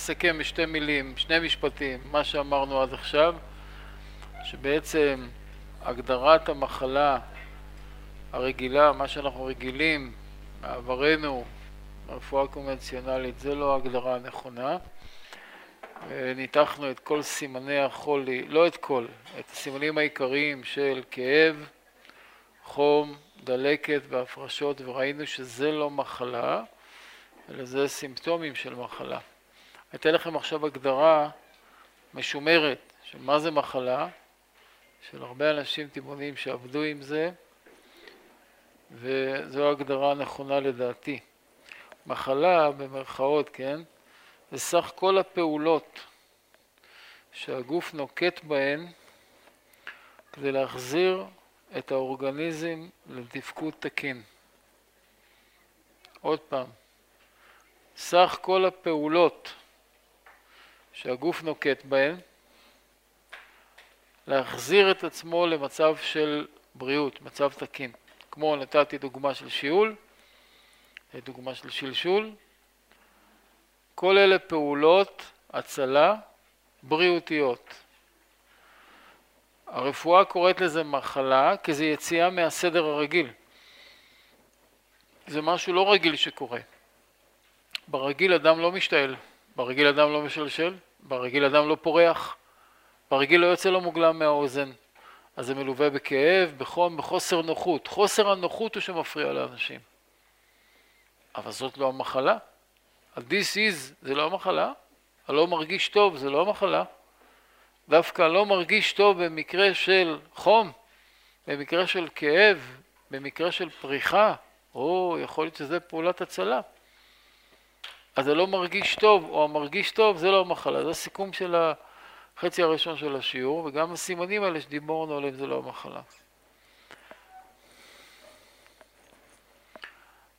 נסכם בשתי מילים, שני משפטים, מה שאמרנו עד עכשיו, שבעצם הגדרת המחלה הרגילה, מה שאנחנו רגילים מעברנו, הרפואה הקונבנציונלית, זה לא ההגדרה הנכונה. ניתחנו את כל סימני החולי, לא את כל, את הסימנים העיקריים של כאב, חום, דלקת והפרשות, וראינו שזה לא מחלה, אלא זה סימפטומים של מחלה. אתן לכם עכשיו הגדרה משומרת של מה זה מחלה, של הרבה אנשים טבעוניים שעבדו עם זה, וזו הגדרה נכונה לדעתי. מחלה, במרכאות, כן, זה סך כל הפעולות שהגוף נוקט בהן כדי להחזיר את האורגניזם לתפקוד תקין. עוד פעם, סך כל הפעולות שהגוף נוקט בהן להחזיר את עצמו למצב של בריאות, מצב תקין. כמו נתתי דוגמה של שיעול, דוגמה של שלשול, כל אלה פעולות הצלה בריאותיות. הרפואה קוראת לזה מחלה כי זה יציאה מהסדר הרגיל. זה משהו לא רגיל שקורה. ברגיל אדם לא משתעל, ברגיל אדם לא משלשל, ברגיל אדם לא פורח, ברגיל לא יוצא לו מוגלם מהאוזן. אז זה מלווה בכאב, בחום, בחוסר נוחות. חוסר הנוחות הוא שמפריע לאנשים. אבל זאת לא המחלה. ה-this is זה לא המחלה, הלא מרגיש טוב זה לא המחלה. דווקא לא מרגיש טוב במקרה של חום, במקרה של כאב, במקרה של פריחה, או יכול להיות שזה פעולת הצלה. אז זה לא מרגיש טוב, או המרגיש טוב זה לא המחלה, זה הסיכום של החצי הראשון של השיעור, וגם הסימנים האלה שדיברנו עליהם זה לא המחלה.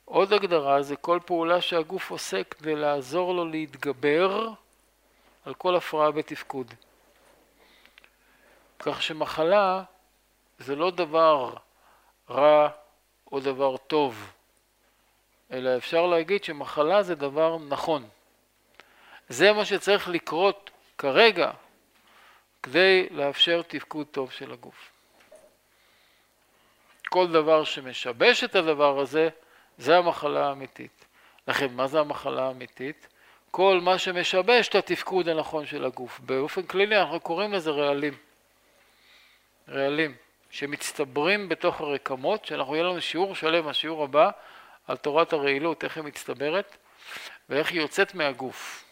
עוד הגדרה זה כל פעולה שהגוף עושה כדי לעזור לו להתגבר על כל הפרעה בתפקוד. כך שמחלה זה לא דבר רע או דבר טוב, אלא אפשר להגיד שמחלה זה דבר נכון. זה מה שצריך לקרות כרגע כדי לאפשר תפקוד טוב של הגוף. כל דבר שמשבש את הדבר הזה, זה המחלה האמיתית. לכן, מה זה המחלה האמיתית? כל מה שמשבש את התפקוד הנכון של הגוף. באופן כללי אנחנו קוראים לזה רעלים. רעלים שמצטברים בתוך הרקמות, שאנחנו יהיה לנו שיעור שלם, השיעור הבא, על תורת הרעילות, איך היא מצטברת ואיך היא יוצאת מהגוף,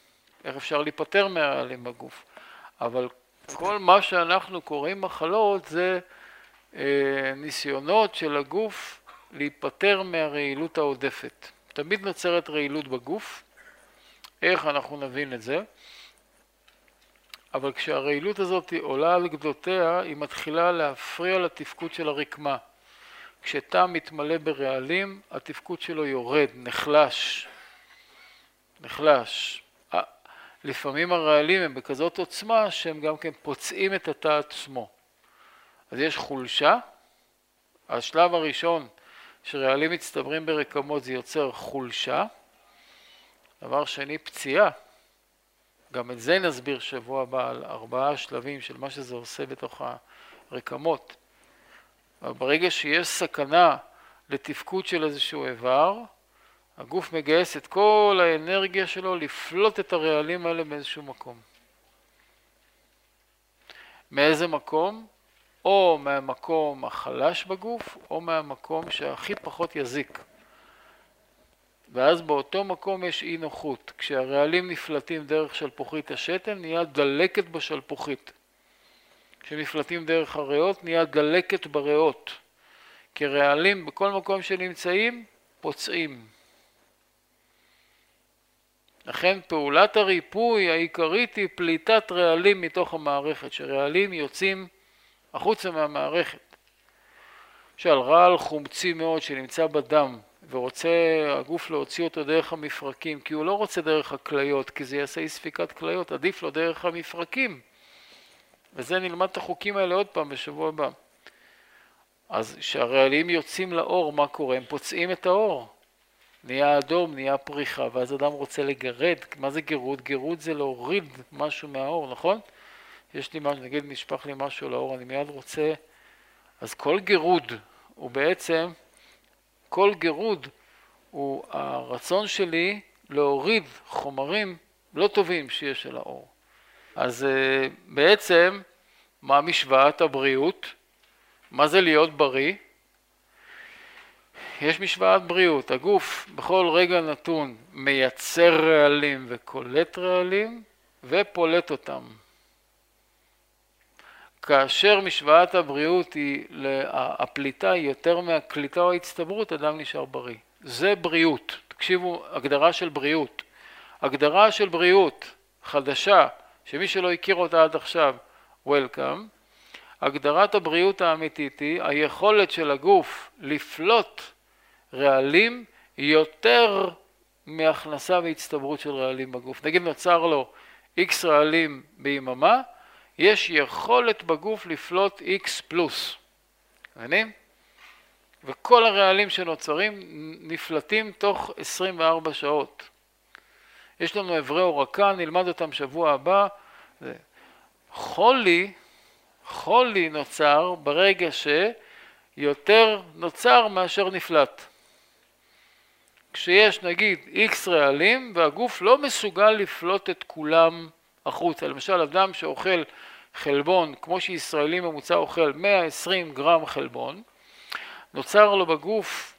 איך אפשר להיפטר מהרעלים בגוף. אבל כל מה שאנחנו קוראים מחלות זה אה, ניסיונות של הגוף להיפטר מהרעילות העודפת. תמיד נוצרת רעילות בגוף, איך אנחנו נבין את זה? אבל כשהרעילות הזאת עולה על גדותיה, היא מתחילה להפריע לתפקוד של הרקמה. כשתא מתמלא ברעלים, התפקוד שלו יורד, נחלש. נחלש. לפעמים הרעלים הם בכזאת עוצמה שהם גם כן פוצעים את התא עצמו. אז יש חולשה, השלב הראשון שרעלים מצטברים ברקמות זה יוצר חולשה, דבר שני פציעה, גם את זה נסביר שבוע הבא על ארבעה שלבים של מה שזה עושה בתוך הרקמות. אבל ברגע שיש סכנה לתפקוד של איזשהו איבר, הגוף מגייס את כל האנרגיה שלו לפלוט את הרעלים האלה מאיזשהו מקום. מאיזה מקום? או מהמקום החלש בגוף, או מהמקום שהכי פחות יזיק. ואז באותו מקום יש אי נוחות. כשהרעלים נפלטים דרך שלפוחית השתן, נהיה דלקת בשלפוחית. כשנפלטים דרך הריאות, נהיה דלקת בריאות. כי רעלים בכל מקום שנמצאים, פוצעים. לכן פעולת הריפוי העיקרית היא פליטת רעלים מתוך המערכת, שרעלים יוצאים החוצה מהמערכת. למשל רעל חומצי מאוד שנמצא בדם ורוצה הגוף להוציא אותו דרך המפרקים, כי הוא לא רוצה דרך הכליות, כי זה יעשה אי ספיקת כליות, עדיף לו דרך המפרקים. וזה נלמד את החוקים האלה עוד פעם בשבוע הבא. אז כשהרעלים יוצאים לאור, מה קורה? הם פוצעים את האור. נהיה אדום, נהיה פריחה, ואז אדם רוצה לגרד. מה זה גירות? גירות זה להוריד משהו מהאור, נכון? יש לי משהו, נגיד נשפך לי משהו לאור, אני מיד רוצה... אז כל גירוד הוא בעצם, כל גירוד הוא הרצון שלי להוריד חומרים לא טובים שיש על האור. אז אה, בעצם, מה משוואת הבריאות? מה זה להיות בריא? יש משוואת בריאות, הגוף בכל רגע נתון מייצר רעלים וקולט רעלים ופולט אותם. כאשר משוואת הבריאות היא, הפליטה היא יותר מהקליטה או ההצטברות, אדם נשאר בריא. זה בריאות. תקשיבו, הגדרה של בריאות. הגדרה של בריאות חדשה, שמי שלא הכיר אותה עד עכשיו, Welcome. הגדרת הבריאות האמיתית היא היכולת של הגוף לפלוט רעלים יותר מהכנסה והצטברות של רעלים בגוף. נגיד נוצר לו X רעלים ביממה, יש יכולת בגוף לפלוט X פלוס. מבינים? וכל הרעלים שנוצרים נפלטים תוך 24 שעות. יש לנו אברי הורקה, נלמד אותם שבוע הבא. חולי, חולי נוצר ברגע שיותר נוצר מאשר נפלט. כשיש נגיד איקס רעלים והגוף לא מסוגל לפלוט את כולם החוצה. למשל אדם שאוכל חלבון, כמו שישראלי ממוצע אוכל 120 גרם חלבון, נוצר לו בגוף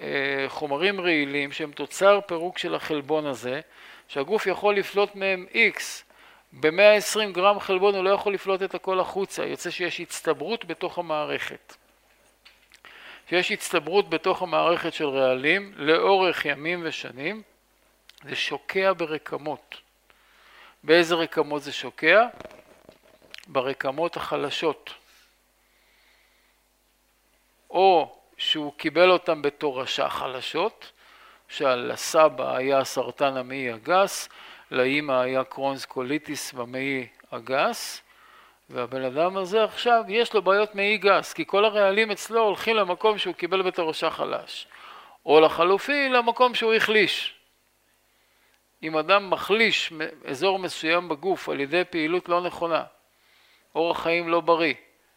אה, חומרים רעילים שהם תוצר פירוק של החלבון הזה, שהגוף יכול לפלוט מהם X, ב-120 גרם חלבון הוא לא יכול לפלוט את הכל החוצה, יוצא שיש הצטברות בתוך המערכת. שיש הצטברות בתוך המערכת של רעלים לאורך ימים ושנים, זה שוקע ברקמות. באיזה רקמות זה שוקע? ברקמות החלשות. או שהוא קיבל אותם בתורשה חלשות, שלסבא היה סרטן המעי הגס, לאימא היה קרונס קוליטיס במעי הגס, והבן אדם הזה עכשיו יש לו בעיות מעי גס, כי כל הרעלים אצלו הולכים למקום שהוא קיבל בתורשה חלש, או לחלופי למקום שהוא החליש. אם אדם מחליש אזור מסוים בגוף על ידי פעילות לא נכונה, אורח חיים לא בריא,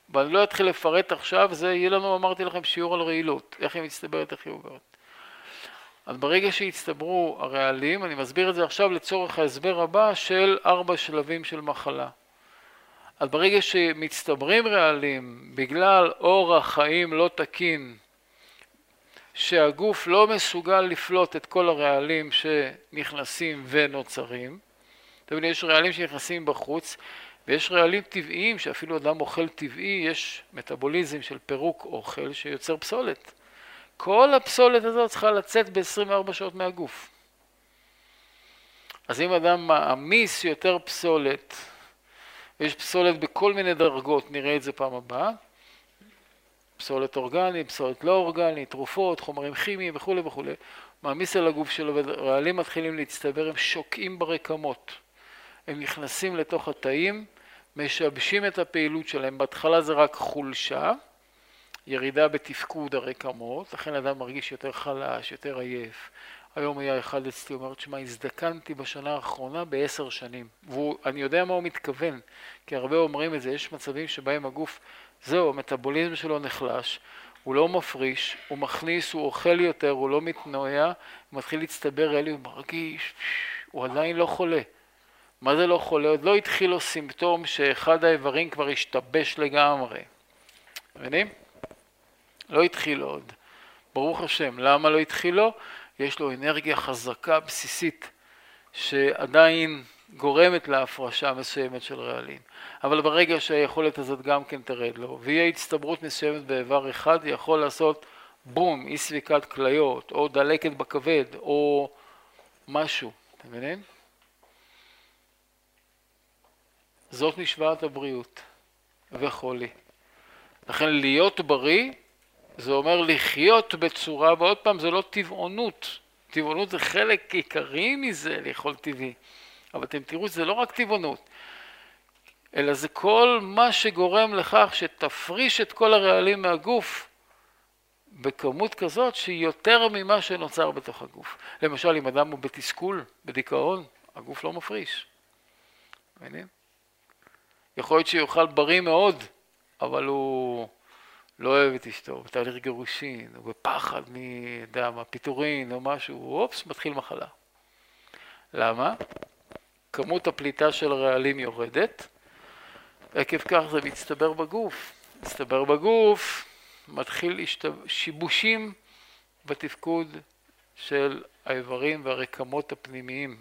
ואני לא אתחיל לפרט עכשיו, זה יהיה לנו, אמרתי לכם, שיעור על רעילות, איך היא מצטברת, איך היא עוברת. אז ברגע שהצטברו הרעלים, אני מסביר את זה עכשיו לצורך ההסבר הבא של ארבע שלבים של מחלה. אז ברגע שמצטברים רעלים בגלל אורח חיים לא תקין, שהגוף לא מסוגל לפלוט את כל הרעלים שנכנסים ונוצרים, זאת אומרת, יש רעלים שנכנסים בחוץ, ויש רעלים טבעיים שאפילו אדם אוכל טבעי, יש מטאבוליזם של פירוק אוכל שיוצר פסולת. כל הפסולת הזאת צריכה לצאת ב-24 שעות מהגוף. אז אם אדם מעמיס יותר פסולת, ויש פסולת בכל מיני דרגות, נראה את זה פעם הבאה, פסולת אורגנית, פסולת לא אורגנית, תרופות, חומרים כימיים וכולי וכולי, מעמיס על הגוף שלו ורעלים מתחילים להצטבר, הם שוקעים ברקמות. הם נכנסים לתוך התאים, משבשים את הפעילות שלהם. בהתחלה זה רק חולשה, ירידה בתפקוד הרקמות, לכן אדם מרגיש יותר חלש, יותר עייף. היום היה אחד אצלי, אומר, תשמע, הזדקנתי בשנה האחרונה בעשר שנים. ואני יודע מה הוא מתכוון, כי הרבה אומרים את זה, יש מצבים שבהם הגוף, זהו, המטאבוליזם שלו נחלש, הוא לא מפריש, הוא מכניס, הוא אוכל יותר, הוא לא מתנועע, הוא מתחיל להצטבר אלי, הוא מרגיש, הוא עדיין לא חולה. מה זה לא חולה? עוד לא התחיל לו סימפטום שאחד האיברים כבר השתבש לגמרי. מבינים? לא התחיל עוד. ברוך השם. למה לא התחיל לו? יש לו אנרגיה חזקה, בסיסית, שעדיין גורמת להפרשה מסוימת של רעלים. אבל ברגע שהיכולת הזאת גם כן תרד לו, ויהיה הצטברות מסוימת באיבר אחד, יכול לעשות בום, אי ספיקת כליות, או דלקת בכבד, או משהו. אתם מבינים? זאת משוואת הבריאות וחולי. לכן להיות בריא זה אומר לחיות בצורה, ועוד פעם זה לא טבעונות, טבעונות זה חלק עיקרי מזה לאכול טבעי, אבל אתם תראו שזה לא רק טבעונות, אלא זה כל מה שגורם לכך שתפריש את כל הרעלים מהגוף בכמות כזאת שהיא יותר ממה שנוצר בתוך הגוף. למשל, אם אדם הוא בתסכול, בדיכאון, הגוף לא מפריש. מבינים? יכול להיות שיאכל בריא מאוד, אבל הוא לא אוהב את אשתו, בתהליך גירושין, הוא בפחד מ... יודע מה, פיטורין או משהו, אופס, מתחיל מחלה. למה? כמות הפליטה של הרעלים יורדת, עקב כך זה מצטבר בגוף. מצטבר בגוף, מתחיל להשתב... שיבושים בתפקוד של האיברים והרקמות הפנימיים.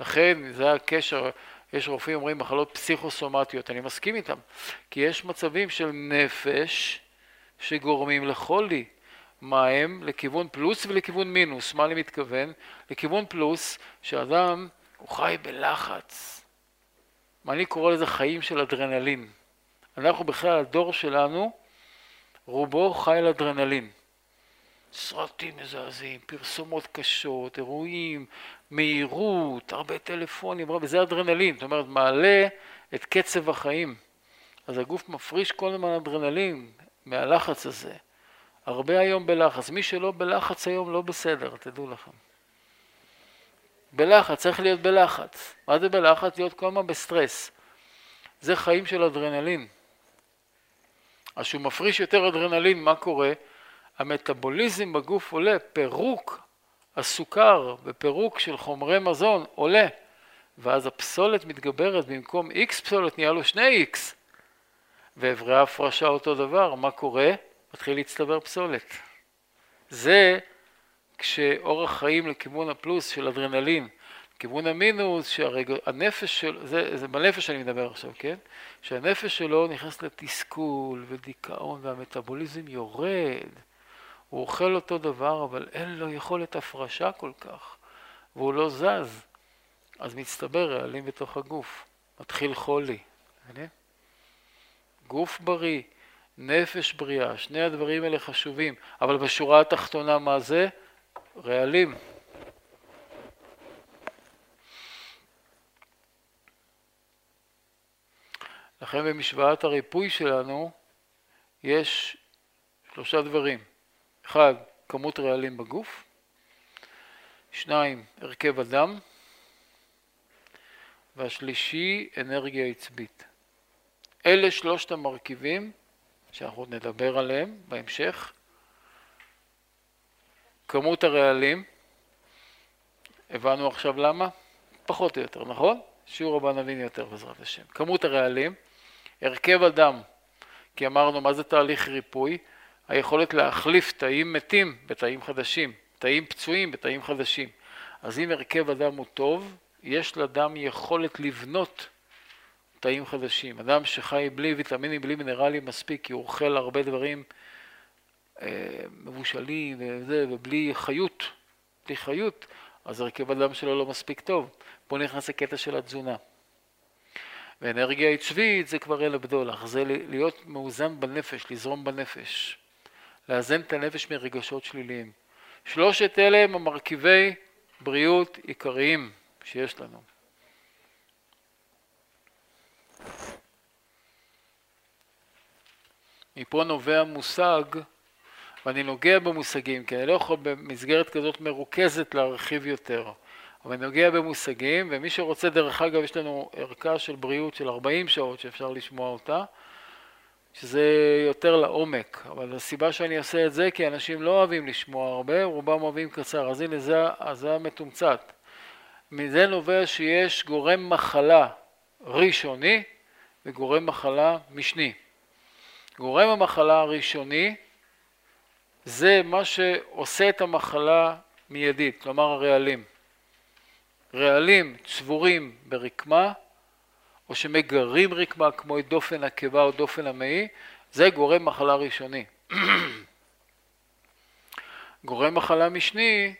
לכן זה הקשר, יש רופאים אומרים מחלות פסיכוסומטיות, אני מסכים איתם, כי יש מצבים של נפש שגורמים לחולי. מה הם? לכיוון פלוס ולכיוון מינוס. מה אני מתכוון? לכיוון פלוס, שאדם הוא חי בלחץ. מה אני קורא לזה חיים של אדרנלין. אנחנו בכלל, הדור שלנו, רובו חי על אדרנלין. סרטים מזעזעים, פרסומות קשות, אירועים, מהירות, הרבה טלפונים, וזה אדרנלין, זאת אומרת מעלה את קצב החיים. אז הגוף מפריש כל הזמן אדרנלין מהלחץ הזה. הרבה היום בלחץ, מי שלא בלחץ היום לא בסדר, תדעו לכם. בלחץ, צריך להיות בלחץ. מה זה בלחץ? להיות כל הזמן בסטרס. זה חיים של אדרנלין. אז כשהוא מפריש יותר אדרנלין, מה קורה? המטאבוליזם בגוף עולה, פירוק הסוכר ופירוק של חומרי מזון עולה, ואז הפסולת מתגברת, במקום X פסולת נהיה לו שני X, ואיברי ההפרשה אותו דבר, מה קורה? מתחיל להצטבר פסולת. זה כשאורח חיים לכיוון הפלוס של אדרנלין, כיוון המינוס, שהנפש של, זה, זה בנפש אני מדבר עכשיו, כן? שהנפש שלו נכנס לתסכול ודיכאון והמטאבוליזם יורד. הוא אוכל אותו דבר, אבל אין לו יכולת הפרשה כל כך, והוא לא זז. אז מצטבר רעלים בתוך הגוף, מתחיל חולי. גוף בריא, נפש בריאה, שני הדברים האלה חשובים, אבל בשורה התחתונה מה זה? רעלים. לכן במשוואת הריפוי שלנו יש שלושה דברים. אחד, כמות רעלים בגוף. שניים, הרכב הדם. והשלישי, אנרגיה עצבית. אלה שלושת המרכיבים שאנחנו נדבר עליהם בהמשך. כמות הרעלים, הבנו עכשיו למה? פחות או יותר, נכון? שיעור הבא נבין יותר בעזרת השם. כמות הרעלים, הרכב הדם, כי אמרנו מה זה תהליך ריפוי? היכולת להחליף תאים מתים בתאים חדשים, תאים פצועים בתאים חדשים. אז אם הרכב הדם הוא טוב, יש לדם יכולת לבנות תאים חדשים. אדם שחי בלי ויטמינים, בלי מינרלים מספיק, כי הוא אוכל הרבה דברים אה, מבושלים וזה, ובלי חיות, בלי חיות, אז הרכב הדם שלו לא מספיק טוב. פה נכנס הקטע של התזונה. ואנרגיה עצבית זה כבר אל הבדולח, זה להיות מאוזן בנפש, לזרום בנפש. לאזן את הנפש מרגשות שליליים. שלושת אלה הם המרכיבי בריאות עיקריים שיש לנו. מפה נובע מושג, ואני נוגע במושגים, כי אני לא יכול במסגרת כזאת מרוכזת להרחיב יותר, אבל אני נוגע במושגים, ומי שרוצה, דרך אגב, יש לנו ערכה של בריאות של 40 שעות שאפשר לשמוע אותה, שזה יותר לעומק, אבל הסיבה שאני עושה את זה כי אנשים לא אוהבים לשמוע הרבה, רובם אוהבים קצר, אז הנה זה, זה המתומצת. מזה נובע שיש גורם מחלה ראשוני וגורם מחלה משני. גורם המחלה הראשוני זה מה שעושה את המחלה מיידית, כלומר הרעלים. רעלים צבורים ברקמה או שמגרים רקמה כמו את דופן הקיבה או דופן המעי, זה גורם מחלה ראשוני. גורם מחלה משני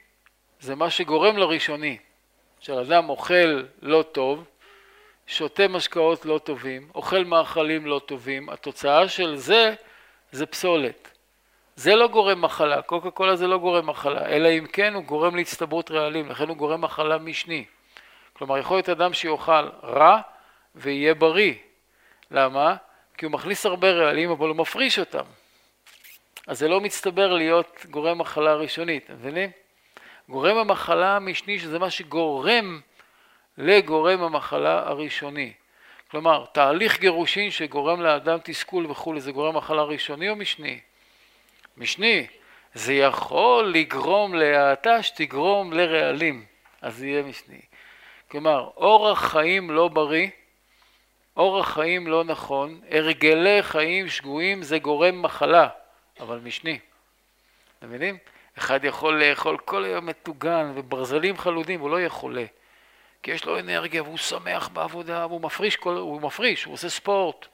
זה מה שגורם לראשוני. כשאדם אוכל לא טוב, שותה משקאות לא טובים, אוכל מאכלים לא טובים, התוצאה של זה זה פסולת. זה לא גורם מחלה, קוקה קולה זה לא גורם מחלה, אלא אם כן הוא גורם להצטברות רעלים, לכן הוא גורם מחלה משני. כלומר יכול להיות אדם שיאכל רע ויהיה בריא. למה? כי הוא מכניס הרבה רעלים אבל הוא מפריש אותם. אז זה לא מצטבר להיות גורם מחלה ראשונית, מבינים? גורם המחלה המשני, שזה מה שגורם לגורם המחלה הראשוני. כלומר, תהליך גירושין שגורם לאדם תסכול וכולי, זה גורם מחלה ראשוני או משני? משני. זה יכול לגרום להאטה שתגרום לרעלים, אז זה יהיה משני. כלומר, אורח חיים לא בריא, אורח חיים לא נכון, הרגלי חיים שגויים זה גורם מחלה, אבל משני. אתם מבינים? אחד יכול לאכול כל היום מטוגן וברזלים חלודים, הוא לא יהיה חולה. כי יש לו אנרגיה והוא שמח בעבודה והוא מפריש, כל, הוא מפריש, הוא עושה ספורט.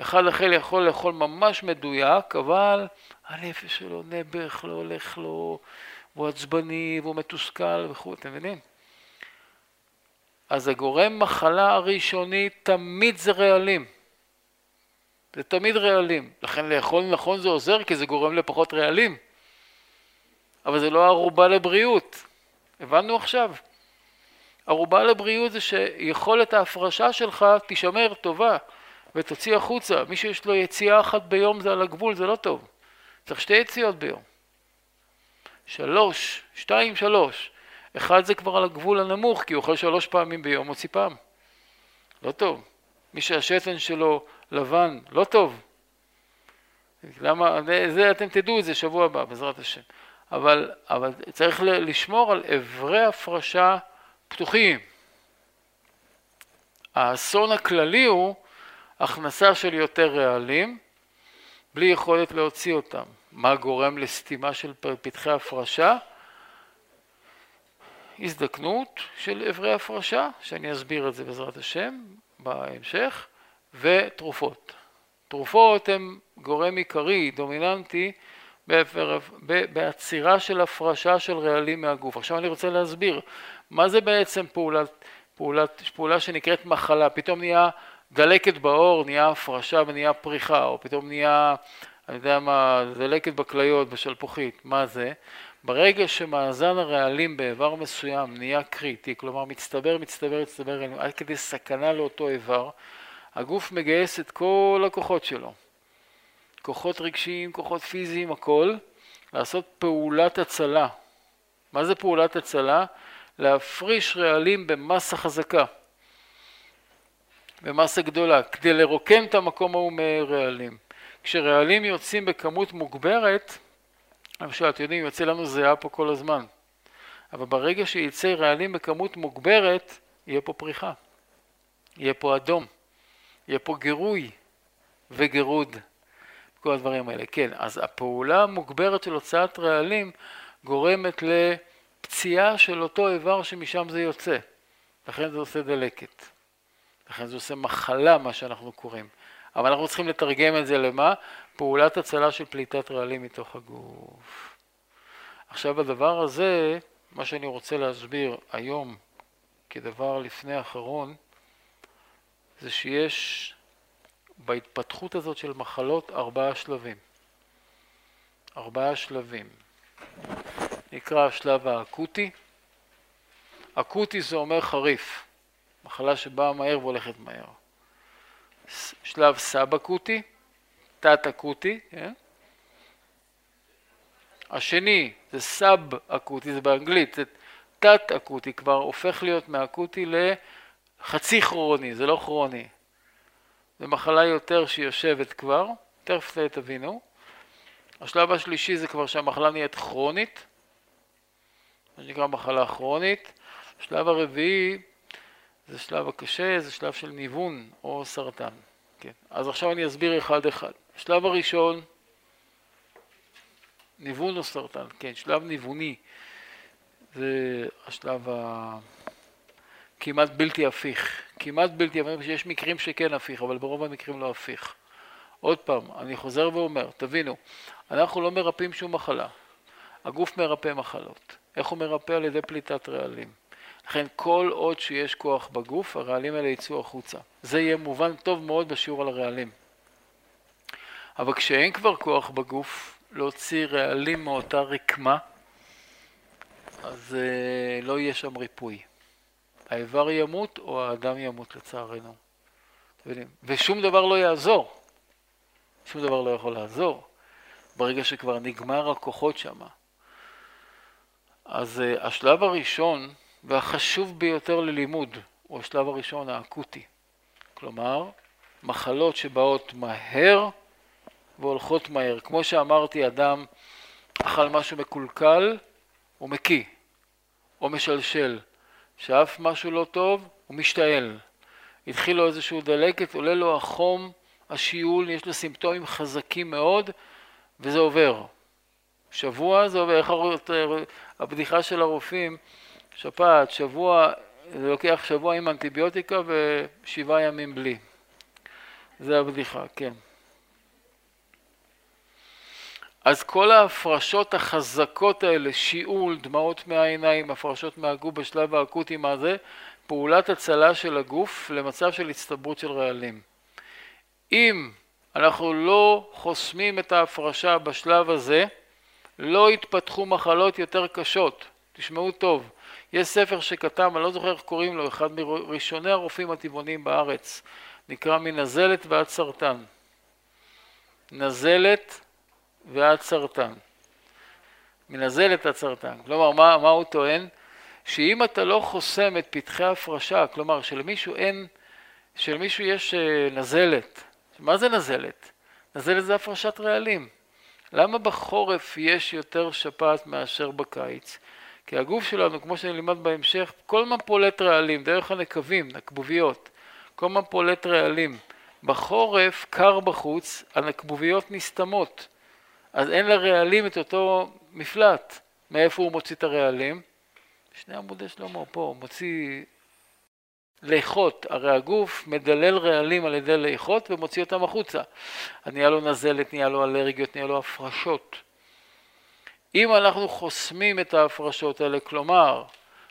אחד אחר יכול לאכול ממש מדויק, אבל הנפש שלו נעבך, לא הולך לו, והוא עצבני והוא מתוסכל וכו', אתם מבינים? אז הגורם מחלה הראשוני תמיד זה רעלים. זה תמיד רעלים. לכן לאכול נכון זה עוזר כי זה גורם לפחות רעלים. אבל זה לא ערובה לבריאות. הבנו עכשיו? ערובה לבריאות זה שיכולת ההפרשה שלך תישמר טובה ותוציא החוצה. מי שיש לו יציאה אחת ביום זה על הגבול, זה לא טוב. צריך שתי יציאות ביום. שלוש, שתיים, שלוש. אחד זה כבר על הגבול הנמוך, כי הוא אוכל שלוש פעמים ביום, מוציא פעם. לא טוב. מי שהשתן שלו לבן, לא טוב. למה, זה אתם תדעו את זה שבוע הבא, בעזרת השם. אבל, אבל צריך לשמור על אברי הפרשה פתוחים. האסון הכללי הוא הכנסה של יותר רעלים בלי יכולת להוציא אותם. מה גורם לסתימה של פתחי הפרשה? הזדקנות של אברי הפרשה, שאני אסביר את זה בעזרת השם בהמשך, ותרופות. תרופות הן גורם עיקרי, דומיננטי, בעצירה של הפרשה של רעלים מהגוף. עכשיו אני רוצה להסביר, מה זה בעצם פעולת, פעולת, פעולה שנקראת מחלה? פתאום נהיה דלקת בעור, נהיה הפרשה ונהיה פריחה, או פתאום נהיה, אני יודע מה, דלקת בכליות, בשלפוחית, מה זה? ברגע שמאזן הרעלים באיבר מסוים נהיה קריטי, כלומר מצטבר, מצטבר, מצטבר, עד כדי סכנה לאותו איבר, הגוף מגייס את כל הכוחות שלו. כוחות רגשיים, כוחות פיזיים, הכל, לעשות פעולת הצלה. מה זה פעולת הצלה? להפריש רעלים במסה חזקה, במסה גדולה, כדי לרוקן את המקום ההוא מרעלים. כשרעלים יוצאים בכמות מוגברת, למשל, אתם יודעים, יוצא לנו זיעה פה כל הזמן, אבל ברגע שיצא רעלים בכמות מוגברת, יהיה פה פריחה, יהיה פה אדום, יהיה פה גירוי וגירוד, כל הדברים האלה. כן, אז הפעולה המוגברת של הוצאת רעלים גורמת לפציעה של אותו איבר שמשם זה יוצא, לכן זה עושה דלקת, לכן זה עושה מחלה, מה שאנחנו קוראים. אבל אנחנו צריכים לתרגם את זה למה? פעולת הצלה של פליטת רעלים מתוך הגוף. עכשיו הדבר הזה, מה שאני רוצה להסביר היום כדבר לפני האחרון, זה שיש בהתפתחות הזאת של מחלות ארבעה שלבים. ארבעה שלבים. נקרא השלב האקוטי. אקוטי זה אומר חריף, מחלה שבאה מהר והולכת מהר. שלב סאב-אקוטי, תת-אקוטי, כן? השני זה סאב-אקוטי, זה באנגלית, זה תת-אקוטי, כבר הופך להיות מאקוטי לחצי כרוני, זה לא כרוני. זה מחלה יותר שיושבת כבר, תכף תבינו. השלב השלישי זה כבר שהמחלה נהיית כרונית, מה שנקרא מחלה כרונית. השלב הרביעי זה שלב הקשה, זה שלב של ניוון או סרטן. כן. אז עכשיו אני אסביר אחד אחד. השלב הראשון, ניוון או סרטן, כן, שלב ניווני, זה השלב הכמעט בלתי הפיך. כמעט בלתי הפיך, יש מקרים שכן הפיך, אבל ברוב המקרים לא הפיך. עוד פעם, אני חוזר ואומר, תבינו, אנחנו לא מרפאים שום מחלה. הגוף מרפא מחלות. איך הוא מרפא? על ידי פליטת רעלים. לכן כל עוד שיש כוח בגוף, הרעלים האלה יצאו החוצה. זה יהיה מובן טוב מאוד בשיעור על הרעלים. אבל כשאין כבר כוח בגוף להוציא רעלים מאותה רקמה, אז uh, לא יהיה שם ריפוי. האיבר ימות או האדם ימות לצערנו. ושום דבר לא יעזור. שום דבר לא יכול לעזור. ברגע שכבר נגמר הכוחות שם. אז uh, השלב הראשון והחשוב ביותר ללימוד הוא השלב הראשון האקוטי. כלומר, מחלות שבאות מהר והולכות מהר. כמו שאמרתי, אדם אכל משהו מקולקל, הוא מקיא, או משלשל. שאף משהו לא טוב, הוא משתעל. התחיל לו איזשהו דלקת, עולה לו החום, השיעול, יש לו סימפטומים חזקים מאוד, וזה עובר. שבוע זה עובר, איך הבדיחה של הרופאים, שפעת, שבוע, זה לוקח שבוע עם אנטיביוטיקה ושבעה ימים בלי. זה הבדיחה, כן. אז כל ההפרשות החזקות האלה, שיעול, דמעות מהעיניים, הפרשות מהגוף בשלב האקוטי, מה זה? פעולת הצלה של הגוף למצב של הצטברות של רעלים. אם אנחנו לא חוסמים את ההפרשה בשלב הזה, לא יתפתחו מחלות יותר קשות. תשמעו טוב, יש ספר שכתב, אני לא זוכר איך קוראים לו, אחד מראשוני הרופאים הטבעוניים בארץ, נקרא מנזלת ועד סרטן. נזלת ועד סרטן. מנזלת עד סרטן. כלומר, מה, מה הוא טוען? שאם אתה לא חוסם את פתחי ההפרשה, כלומר שלמישהו אין, שלמישהו יש אה, נזלת, מה זה נזלת? נזלת זה הפרשת רעלים. למה בחורף יש יותר שפעת מאשר בקיץ? כי הגוף שלנו, כמו שנלמד בהמשך, כל הזמן פולט רעלים, דרך הנקבים, נקבוביות, כל הזמן פולט רעלים. בחורף, קר בחוץ, הנקבוביות נסתמות, אז אין לרעלים את אותו מפלט. מאיפה הוא מוציא את הרעלים? שני עמודי שלמה, פה, הוא מוציא ליכות, הרי הגוף מדלל רעלים על ידי ליכות ומוציא אותם החוצה. נהיה לו נזלת, נהיה לו אלרגיות, נהיה לו הפרשות. אם אנחנו חוסמים את ההפרשות האלה, כלומר,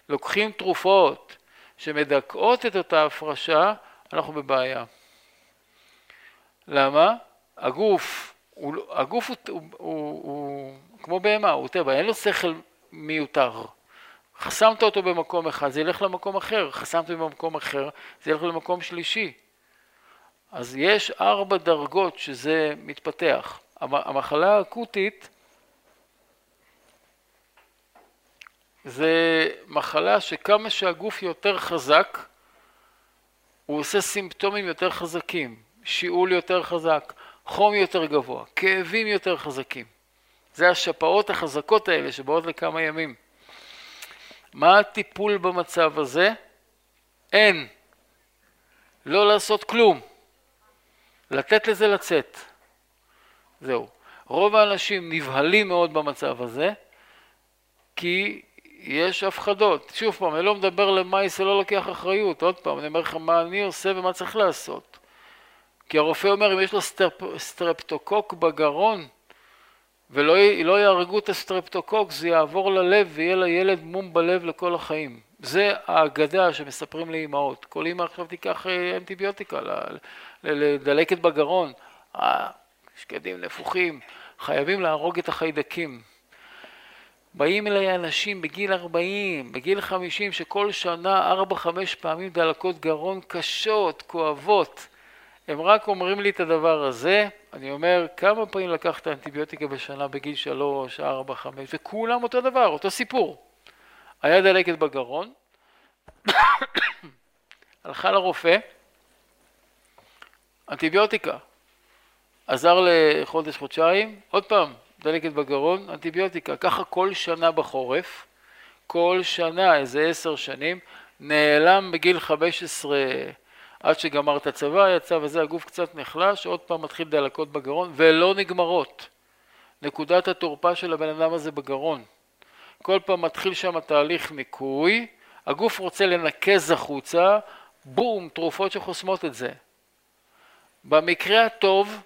לוקחים תרופות שמדכאות את אותה הפרשה, אנחנו בבעיה. למה? הגוף, הוא, הגוף הוא, הוא, הוא, הוא כמו בהמה, הוא טבע, אין לו שכל מיותר. חסמת אותו במקום אחד, זה ילך למקום אחר, חסמת במקום אחר, זה ילך למקום שלישי. אז יש ארבע דרגות שזה מתפתח. המחלה האקוטית זה מחלה שכמה שהגוף יותר חזק, הוא עושה סימפטומים יותר חזקים, שיעול יותר חזק, חום יותר גבוה, כאבים יותר חזקים. זה השפעות החזקות האלה שבאות לכמה ימים. מה הטיפול במצב הזה? אין. לא לעשות כלום. לתת לזה לצאת. זהו. רוב האנשים נבהלים מאוד במצב הזה, כי יש הפחדות. שוב פעם, אני לא מדבר למאי, זה לא לוקח אחריות. עוד פעם, אני אומר לך מה אני עושה ומה צריך לעשות. כי הרופא אומר, אם יש לו סטרפ, סטרפטוקוק בגרון, ולא לא יהרגו את הסטרפטוקוק, זה יעבור ללב ויהיה לילד מום בלב לכל החיים. זה האגדה שמספרים לאימהות. כל אימא עכשיו תיקח אה, אנטיביוטיקה לדלקת בגרון. אה, שקדים נפוחים, חייבים להרוג את החיידקים. באים אליי אנשים בגיל 40, בגיל 50, שכל שנה 4-5 פעמים דלקות גרון קשות, כואבות. הם רק אומרים לי את הדבר הזה, אני אומר, כמה פעמים לקחת אנטיביוטיקה בשנה בגיל 3, 4, 5, וכולם אותו דבר, אותו סיפור. היה דלקת בגרון, הלכה לרופא, אנטיביוטיקה, עזר לחודש, חודשיים, עוד פעם, דלקת בגרון, אנטיביוטיקה, ככה כל שנה בחורף, כל שנה, איזה עשר שנים, נעלם בגיל 15 עד שגמר את הצבא, יצא וזה, הגוף קצת נחלש, עוד פעם מתחיל דלקות בגרון, ולא נגמרות. נקודת התורפה של הבן אדם הזה בגרון. כל פעם מתחיל שם תהליך ניקוי, הגוף רוצה לנקז החוצה, בום, תרופות שחוסמות את זה. במקרה הטוב,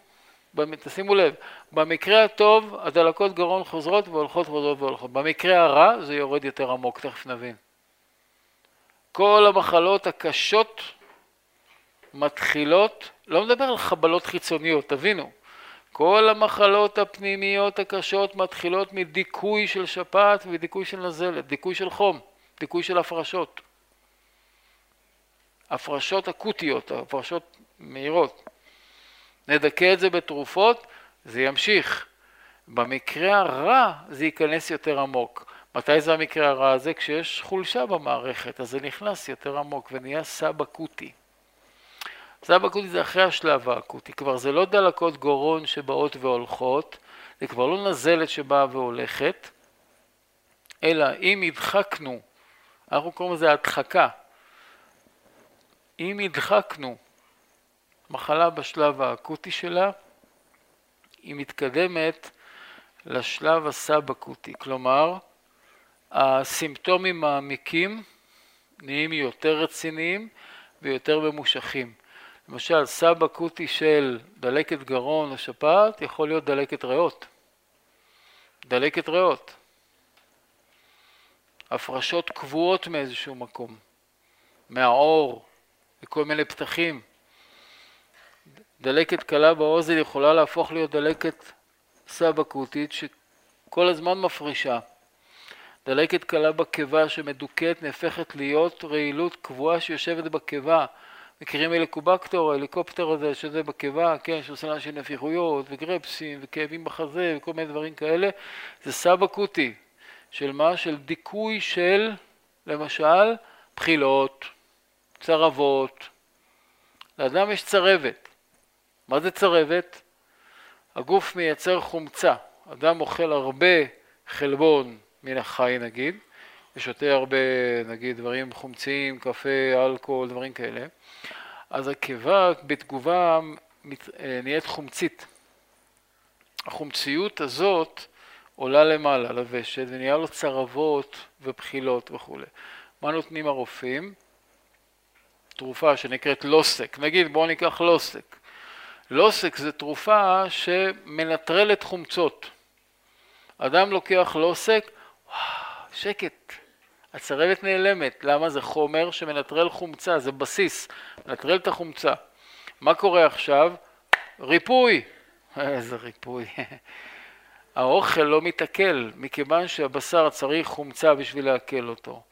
תשימו לב, במקרה הטוב הדלקות גרון חוזרות והולכות והולכות והולכות. במקרה הרע זה יורד יותר עמוק, תכף נבין. כל המחלות הקשות מתחילות, לא מדבר על חבלות חיצוניות, תבינו, כל המחלות הפנימיות הקשות מתחילות מדיכוי של שפעת ודיכוי של נזלת, דיכוי של חום, דיכוי של הפרשות. הפרשות אקוטיות, הפרשות מהירות. נדכא את זה בתרופות, זה ימשיך. במקרה הרע זה ייכנס יותר עמוק. מתי זה המקרה הרע הזה? כשיש חולשה במערכת, אז זה נכנס יותר עמוק ונהיה סב סב אקוטי זה אחרי השלב האקוטי, כבר זה לא דלקות גורון שבאות והולכות, זה כבר לא נזלת שבאה והולכת, אלא אם הדחקנו, אנחנו קוראים לזה הדחקה, אם הדחקנו מחלה בשלב האקוטי שלה, היא מתקדמת לשלב הסאב-אקוטי, כלומר הסימפטומים מעמיקים, נהיים יותר רציניים ויותר ממושכים. למשל סאב-אקוטי של דלקת גרון או שפעת יכול להיות דלקת ריאות. דלקת ריאות. הפרשות קבועות מאיזשהו מקום, מהעור, מכל מיני פתחים. דלקת קלה באוזן יכולה להפוך להיות דלקת סאב-אקוטית שכל הזמן מפרישה. דלקת קלה בקיבה שמדוכאת נהפכת להיות רעילות קבועה שיושבת בקיבה. מכירים הליקובקטור, ההליקופטר הזה שזה בקיבה, כן, שעושה לאנשים נפיחויות וגרפסים וכאבים בחזה וכל מיני דברים כאלה, זה סאב אקוטי. של מה? של דיכוי של, למשל, בחילות, צרבות. לאדם יש צרבת. מה זה צרבת? הגוף מייצר חומצה. אדם אוכל הרבה חלבון מן החי נגיד, ושותה הרבה נגיד דברים חומציים, קפה, אלכוהול, דברים כאלה, אז הקיבה בתגובה אה, נהיית חומצית. החומציות הזאת עולה למעלה לוושת ונהיה לו צרבות ובחילות וכולי. מה נותנים הרופאים? תרופה שנקראת לוסק, נגיד בואו ניקח לוסק. לוסק זה תרופה שמנטרלת חומצות. אדם לוקח לוסק, שקט, הצרבת נעלמת, למה? זה חומר שמנטרל חומצה, זה בסיס, מנטרל את החומצה. מה קורה עכשיו? ריפוי. איזה ריפוי. האוכל לא מתעכל, מכיוון שהבשר צריך חומצה בשביל לעכל אותו.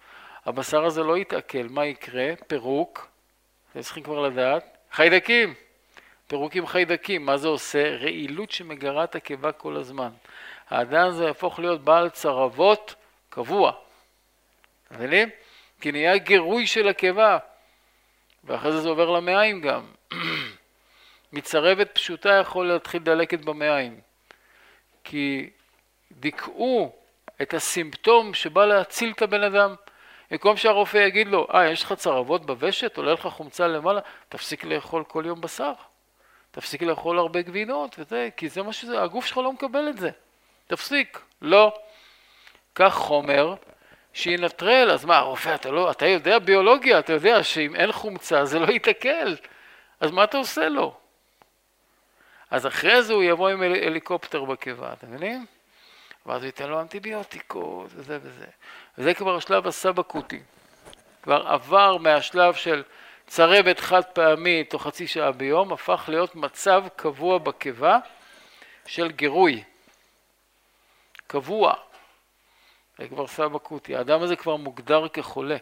הבשר הזה לא יתעכל, מה יקרה? פירוק, אתם צריכים כבר לדעת, חיידקים, פירוק עם חיידקים, מה זה עושה? רעילות שמגרה את הקיבה כל הזמן. האדם הזה יהפוך להיות בעל צרבות קבוע. מבינים? כי נהיה גירוי של הקיבה, ואחרי זה זה עובר למעיים גם. מצרבת פשוטה יכול להתחיל דלקת במעיים, כי דיכאו את הסימפטום שבא להציל את הבן אדם. במקום שהרופא יגיד לו, אה, יש לך צרבות בוושת, עולה לך חומצה למעלה, תפסיק לאכול כל יום בשר. תפסיק לאכול הרבה גבינות וזה, כי זה מה שזה, הגוף שלך לא מקבל את זה. תפסיק. לא. קח חומר שינטרל, אז מה, הרופא, אתה, לא, אתה יודע ביולוגיה, אתה יודע שאם אין חומצה זה לא ייתקל, אז מה אתה עושה לו? אז אחרי זה הוא יבוא עם הל, הליקופטר בקיבה, אתם מבינים? ואז הוא ייתן לו אנטיביוטיקות וזה וזה. וזה כבר השלב הסאב-אקוטי. כבר עבר מהשלב של צרבת חד פעמית או חצי שעה ביום, הפך להיות מצב קבוע בקיבה של גירוי. קבוע. זה כבר סבא קוטי. האדם הזה כבר מוגדר כחולה.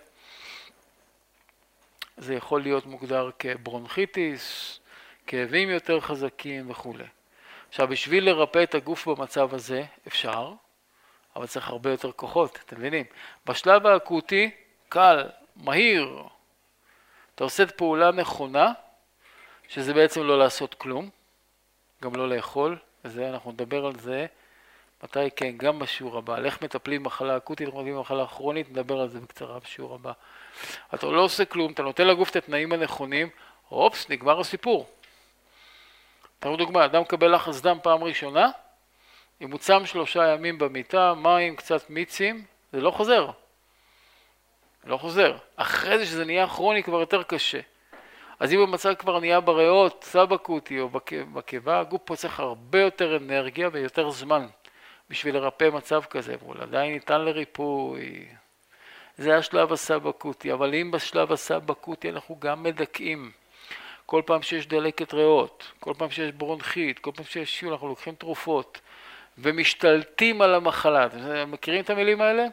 זה יכול להיות מוגדר כברונכיטיס, כאבים יותר חזקים וכולי. עכשיו, בשביל לרפא את הגוף במצב הזה, אפשר, אבל צריך הרבה יותר כוחות, אתם מבינים? בשלב האקוטי, קל, מהיר, אתה עושה את פעולה נכונה, שזה בעצם לא לעשות כלום, גם לא לאכול, וזה, אנחנו נדבר על זה מתי כן, גם בשיעור הבא. על איך מטפלים במחלה אקוטית, איך מטפלים במחלה כרונית, נדבר על זה בקצרה בשיעור הבא. אתה לא עושה כלום, אתה נותן לגוף את התנאים הנכונים, אופס, נגמר הסיפור. תראו דוגמה, אדם מקבל לחץ דם פעם ראשונה, אם הוא צם שלושה ימים במיטה, מים, קצת מיצים, זה לא חוזר. לא חוזר. אחרי זה שזה נהיה כרוני כבר יותר קשה. אז אם המצב כבר נהיה בריאות, סב אקוטי או בקיבה, הגוף פה צריך הרבה יותר אנרגיה ויותר זמן. בשביל לרפא מצב כזה, והוא עדיין ניתן לריפוי. זה השלב הסאב-אקוטי, אבל אם בשלב הסאב-אקוטי אנחנו גם מדכאים, כל פעם שיש דלקת ריאות, כל פעם שיש ברונכית, כל פעם שיש שיעול, אנחנו לוקחים תרופות ומשתלטים על המחלה. אתם מכירים את המילים האלה?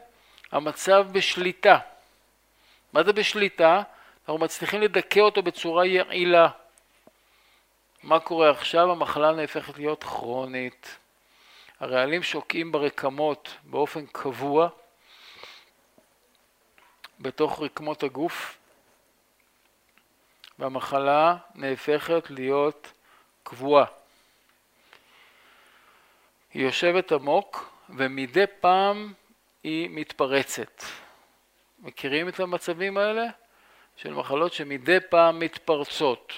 המצב בשליטה. מה זה בשליטה? אנחנו מצליחים לדכא אותו בצורה יעילה. מה קורה עכשיו? המחלה נהפכת להיות כרונית. הרעלים שוקעים ברקמות באופן קבוע בתוך רקמות הגוף והמחלה נהפכת להיות קבועה. היא יושבת עמוק ומדי פעם היא מתפרצת. מכירים את המצבים האלה? של מחלות שמדי פעם מתפרצות.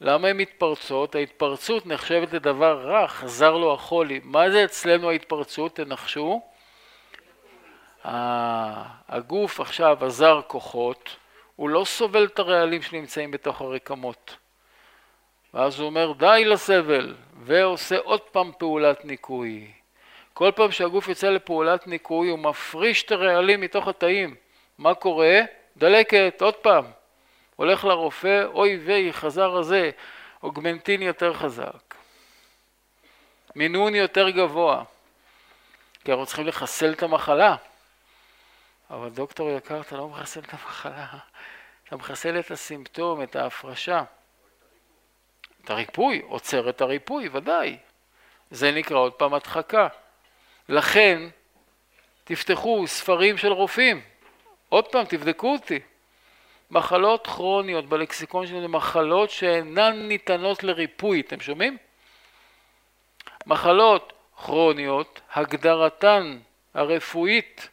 למה הן מתפרצות? ההתפרצות נחשבת לדבר רע, חזר לו החולי. מה זה אצלנו ההתפרצות? תנחשו. הגוף עכשיו עזר כוחות, הוא לא סובל את הרעלים שנמצאים בתוך הרקמות. ואז הוא אומר די לסבל, ועושה עוד פעם פעולת ניקוי. כל פעם שהגוף יוצא לפעולת ניקוי הוא מפריש את הרעלים מתוך התאים. מה קורה? דלקת, עוד פעם. הולך לרופא, אוי ויי, חזר הזה, אוגמנטין יותר חזק. מינון יותר גבוה. כי אנחנו צריכים לחסל את המחלה. אבל דוקטור יקר, אתה לא מחסל את המחלה, אתה מחסל את הסימפטום, את ההפרשה. את הריפוי, עוצר את הריפוי, ודאי. זה נקרא עוד פעם הדחקה. לכן, תפתחו ספרים של רופאים. עוד פעם, תבדקו אותי. מחלות כרוניות בלקסיקון שלנו זה מחלות שאינן ניתנות לריפוי, אתם שומעים? מחלות כרוניות, הגדרתן הרפואית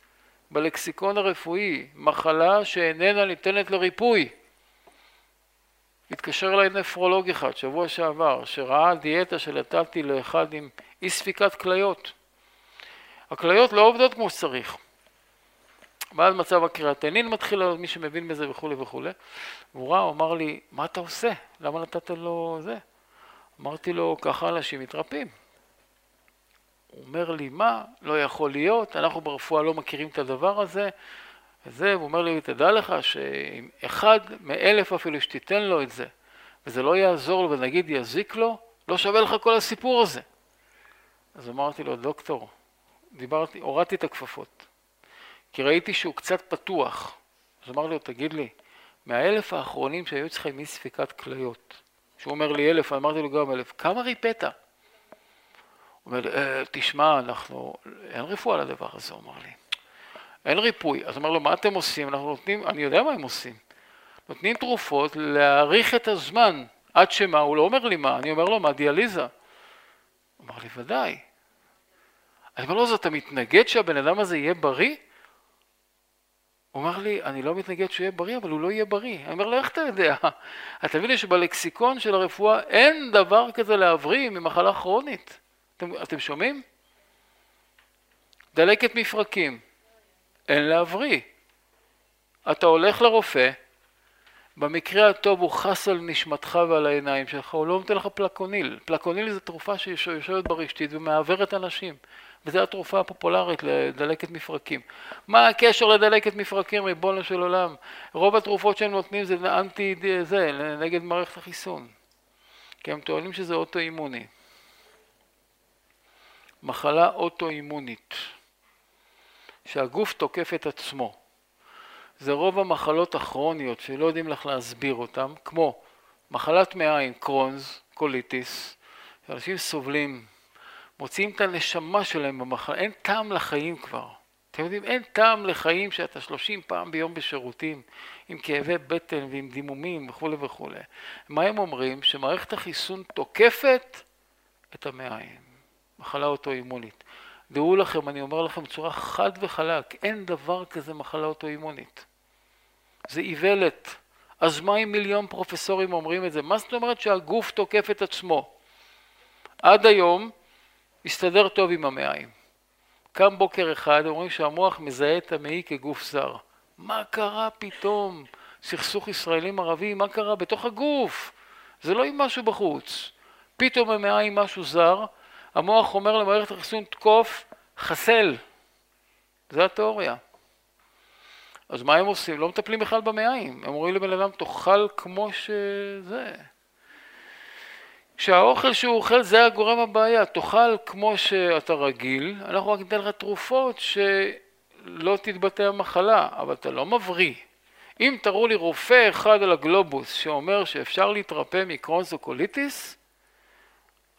בלקסיקון הרפואי, מחלה שאיננה ניתנת לריפוי. התקשר אליי נפרולוג אחד שבוע שעבר, שראה דיאטה שנתתי לאחד עם אי ספיקת כליות. הכליות לא עובדות כמו שצריך. ואז מצב הקריאטנין מתחיל לעלות, מי שמבין בזה וכולי וכולי. והוא ראה, הוא אמר לי, מה אתה עושה? למה נתת לו זה? אמרתי לו, ככה אנשים מתרפאים. הוא אומר לי, מה? לא יכול להיות, אנחנו ברפואה לא מכירים את הדבר הזה. וזה, הוא אומר לי, תדע לך שאם אחד מאלף אפילו שתיתן לו את זה, וזה לא יעזור לו ונגיד יזיק לו, לא שווה לך כל הסיפור הזה. אז אמרתי לו, דוקטור, דיברתי, הורדתי את הכפפות. כי ראיתי שהוא קצת פתוח. אז אמר לי, תגיד לי, מהאלף האחרונים שהיו צריכים אי ספיקת כליות, שהוא אומר לי אלף, אמרתי לו גם אלף, כמה ריפאת? הוא אומר אה, תשמע, אנחנו, אין רפואה לדבר הזה, הוא אמר לי. אין ריפוי. אז אמר לו, מה אתם עושים? אנחנו נותנים, אני יודע מה הם עושים. נותנים תרופות להאריך את הזמן, עד שמה, הוא לא אומר לי מה, אני אומר לו, מה, דיאליזה? הוא אמר לי, ודאי. אני אומר לו, אז אתה מתנגד שהבן אדם הזה יהיה בריא? הוא אמר לי, אני לא מתנגד שהוא יהיה בריא, אבל הוא לא יהיה בריא. אני אומר לו, איך אתה יודע? אתה מבין לי שבלקסיקון של הרפואה אין דבר כזה להבריא ממחלה כרונית. אתם, אתם שומעים? דלקת מפרקים, אין להבריא. אתה הולך לרופא, במקרה הטוב הוא חס על נשמתך ועל העיניים שלך, הוא לא נותן לך פלקוניל. פלקוניל זה תרופה שיושבת ברשתית ומעוורת אנשים. וזו התרופה הפופולרית לדלקת מפרקים. מה הקשר לדלקת מפרקים, ריבונו של עולם? רוב התרופות שהם נותנים זה אנטי, זה, נגד מערכת החיסון. כי הם טוענים שזה אוטואימוני. מחלה אוטואימונית, שהגוף תוקף את עצמו. זה רוב המחלות הכרוניות שלא יודעים לך להסביר אותן, כמו מחלת מעיים, קרונס, קוליטיס, שאנשים סובלים מוציאים את הנשמה שלהם במחלה, אין טעם לחיים כבר. אתם יודעים, אין טעם לחיים שאתה שלושים פעם ביום בשירותים, עם כאבי בטן ועם דימומים וכולי וכולי. מה הם אומרים? שמערכת החיסון תוקפת את המעיים, מחלה אוטואימונית. דעו לכם, אני אומר לכם בצורה חד וחלק, אין דבר כזה מחלה אוטואימונית. זה איוולת. אז מה אם מיליון פרופסורים אומרים את זה? מה זאת אומרת שהגוף תוקף את עצמו? עד היום מסתדר טוב עם המעיים. קם בוקר אחד, אומרים שהמוח מזהה את המעי כגוף זר. מה קרה פתאום? סכסוך ישראלים ערבי, מה קרה? בתוך הגוף. זה לא עם משהו בחוץ. פתאום המעיים משהו זר, המוח אומר למערכת החיסון תקוף, חסל. זה התיאוריה. אז מה הם עושים? לא מטפלים בכלל במעיים. הם אומרים לבן אדם, תאכל כמו שזה. שהאוכל שהוא אוכל זה הגורם הבעיה, תאכל כמו שאתה רגיל, אנחנו רק ניתן לך תרופות שלא תתבטא המחלה, אבל אתה לא מבריא. אם תראו לי רופא אחד על הגלובוס שאומר שאפשר להתרפא מקרונס או קוליטיס,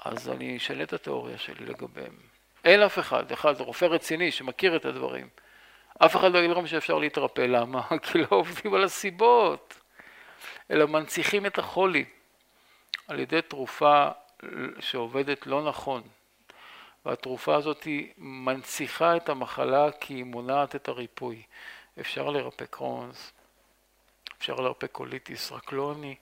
אז אני אשנה את התיאוריה שלי לגביהם. אין אף אחד, אחד רופא רציני שמכיר את הדברים. אף אחד לא יגיד לכם שאפשר להתרפא, למה? כי לא עובדים על הסיבות, אלא מנציחים את החולי על ידי תרופה שעובדת לא נכון. והתרופה הזאת היא מנציחה את המחלה כי היא מונעת את הריפוי. אפשר לרפא קרונס, אפשר לרפא קוליטיס, רק לא אני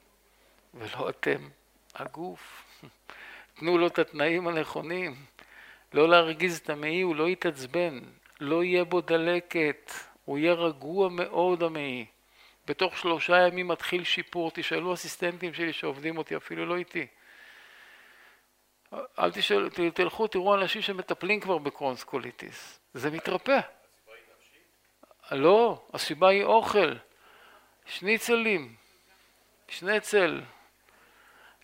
ולא אתם, הגוף. תנו לו את התנאים הנכונים. לא להרגיז את המעי, הוא לא יתעצבן, לא יהיה בו דלקת, הוא יהיה רגוע מאוד המעי. בתוך שלושה ימים מתחיל שיפור, תשאלו אסיסטנטים שלי שעובדים אותי, אפילו לא איתי. אל תשאלו, תלכו, תראו אנשים שמטפלים כבר בקרונס קוליטיס, זה מתרפא. לא, הסיבה היא אוכל, שניצלים, שניצל,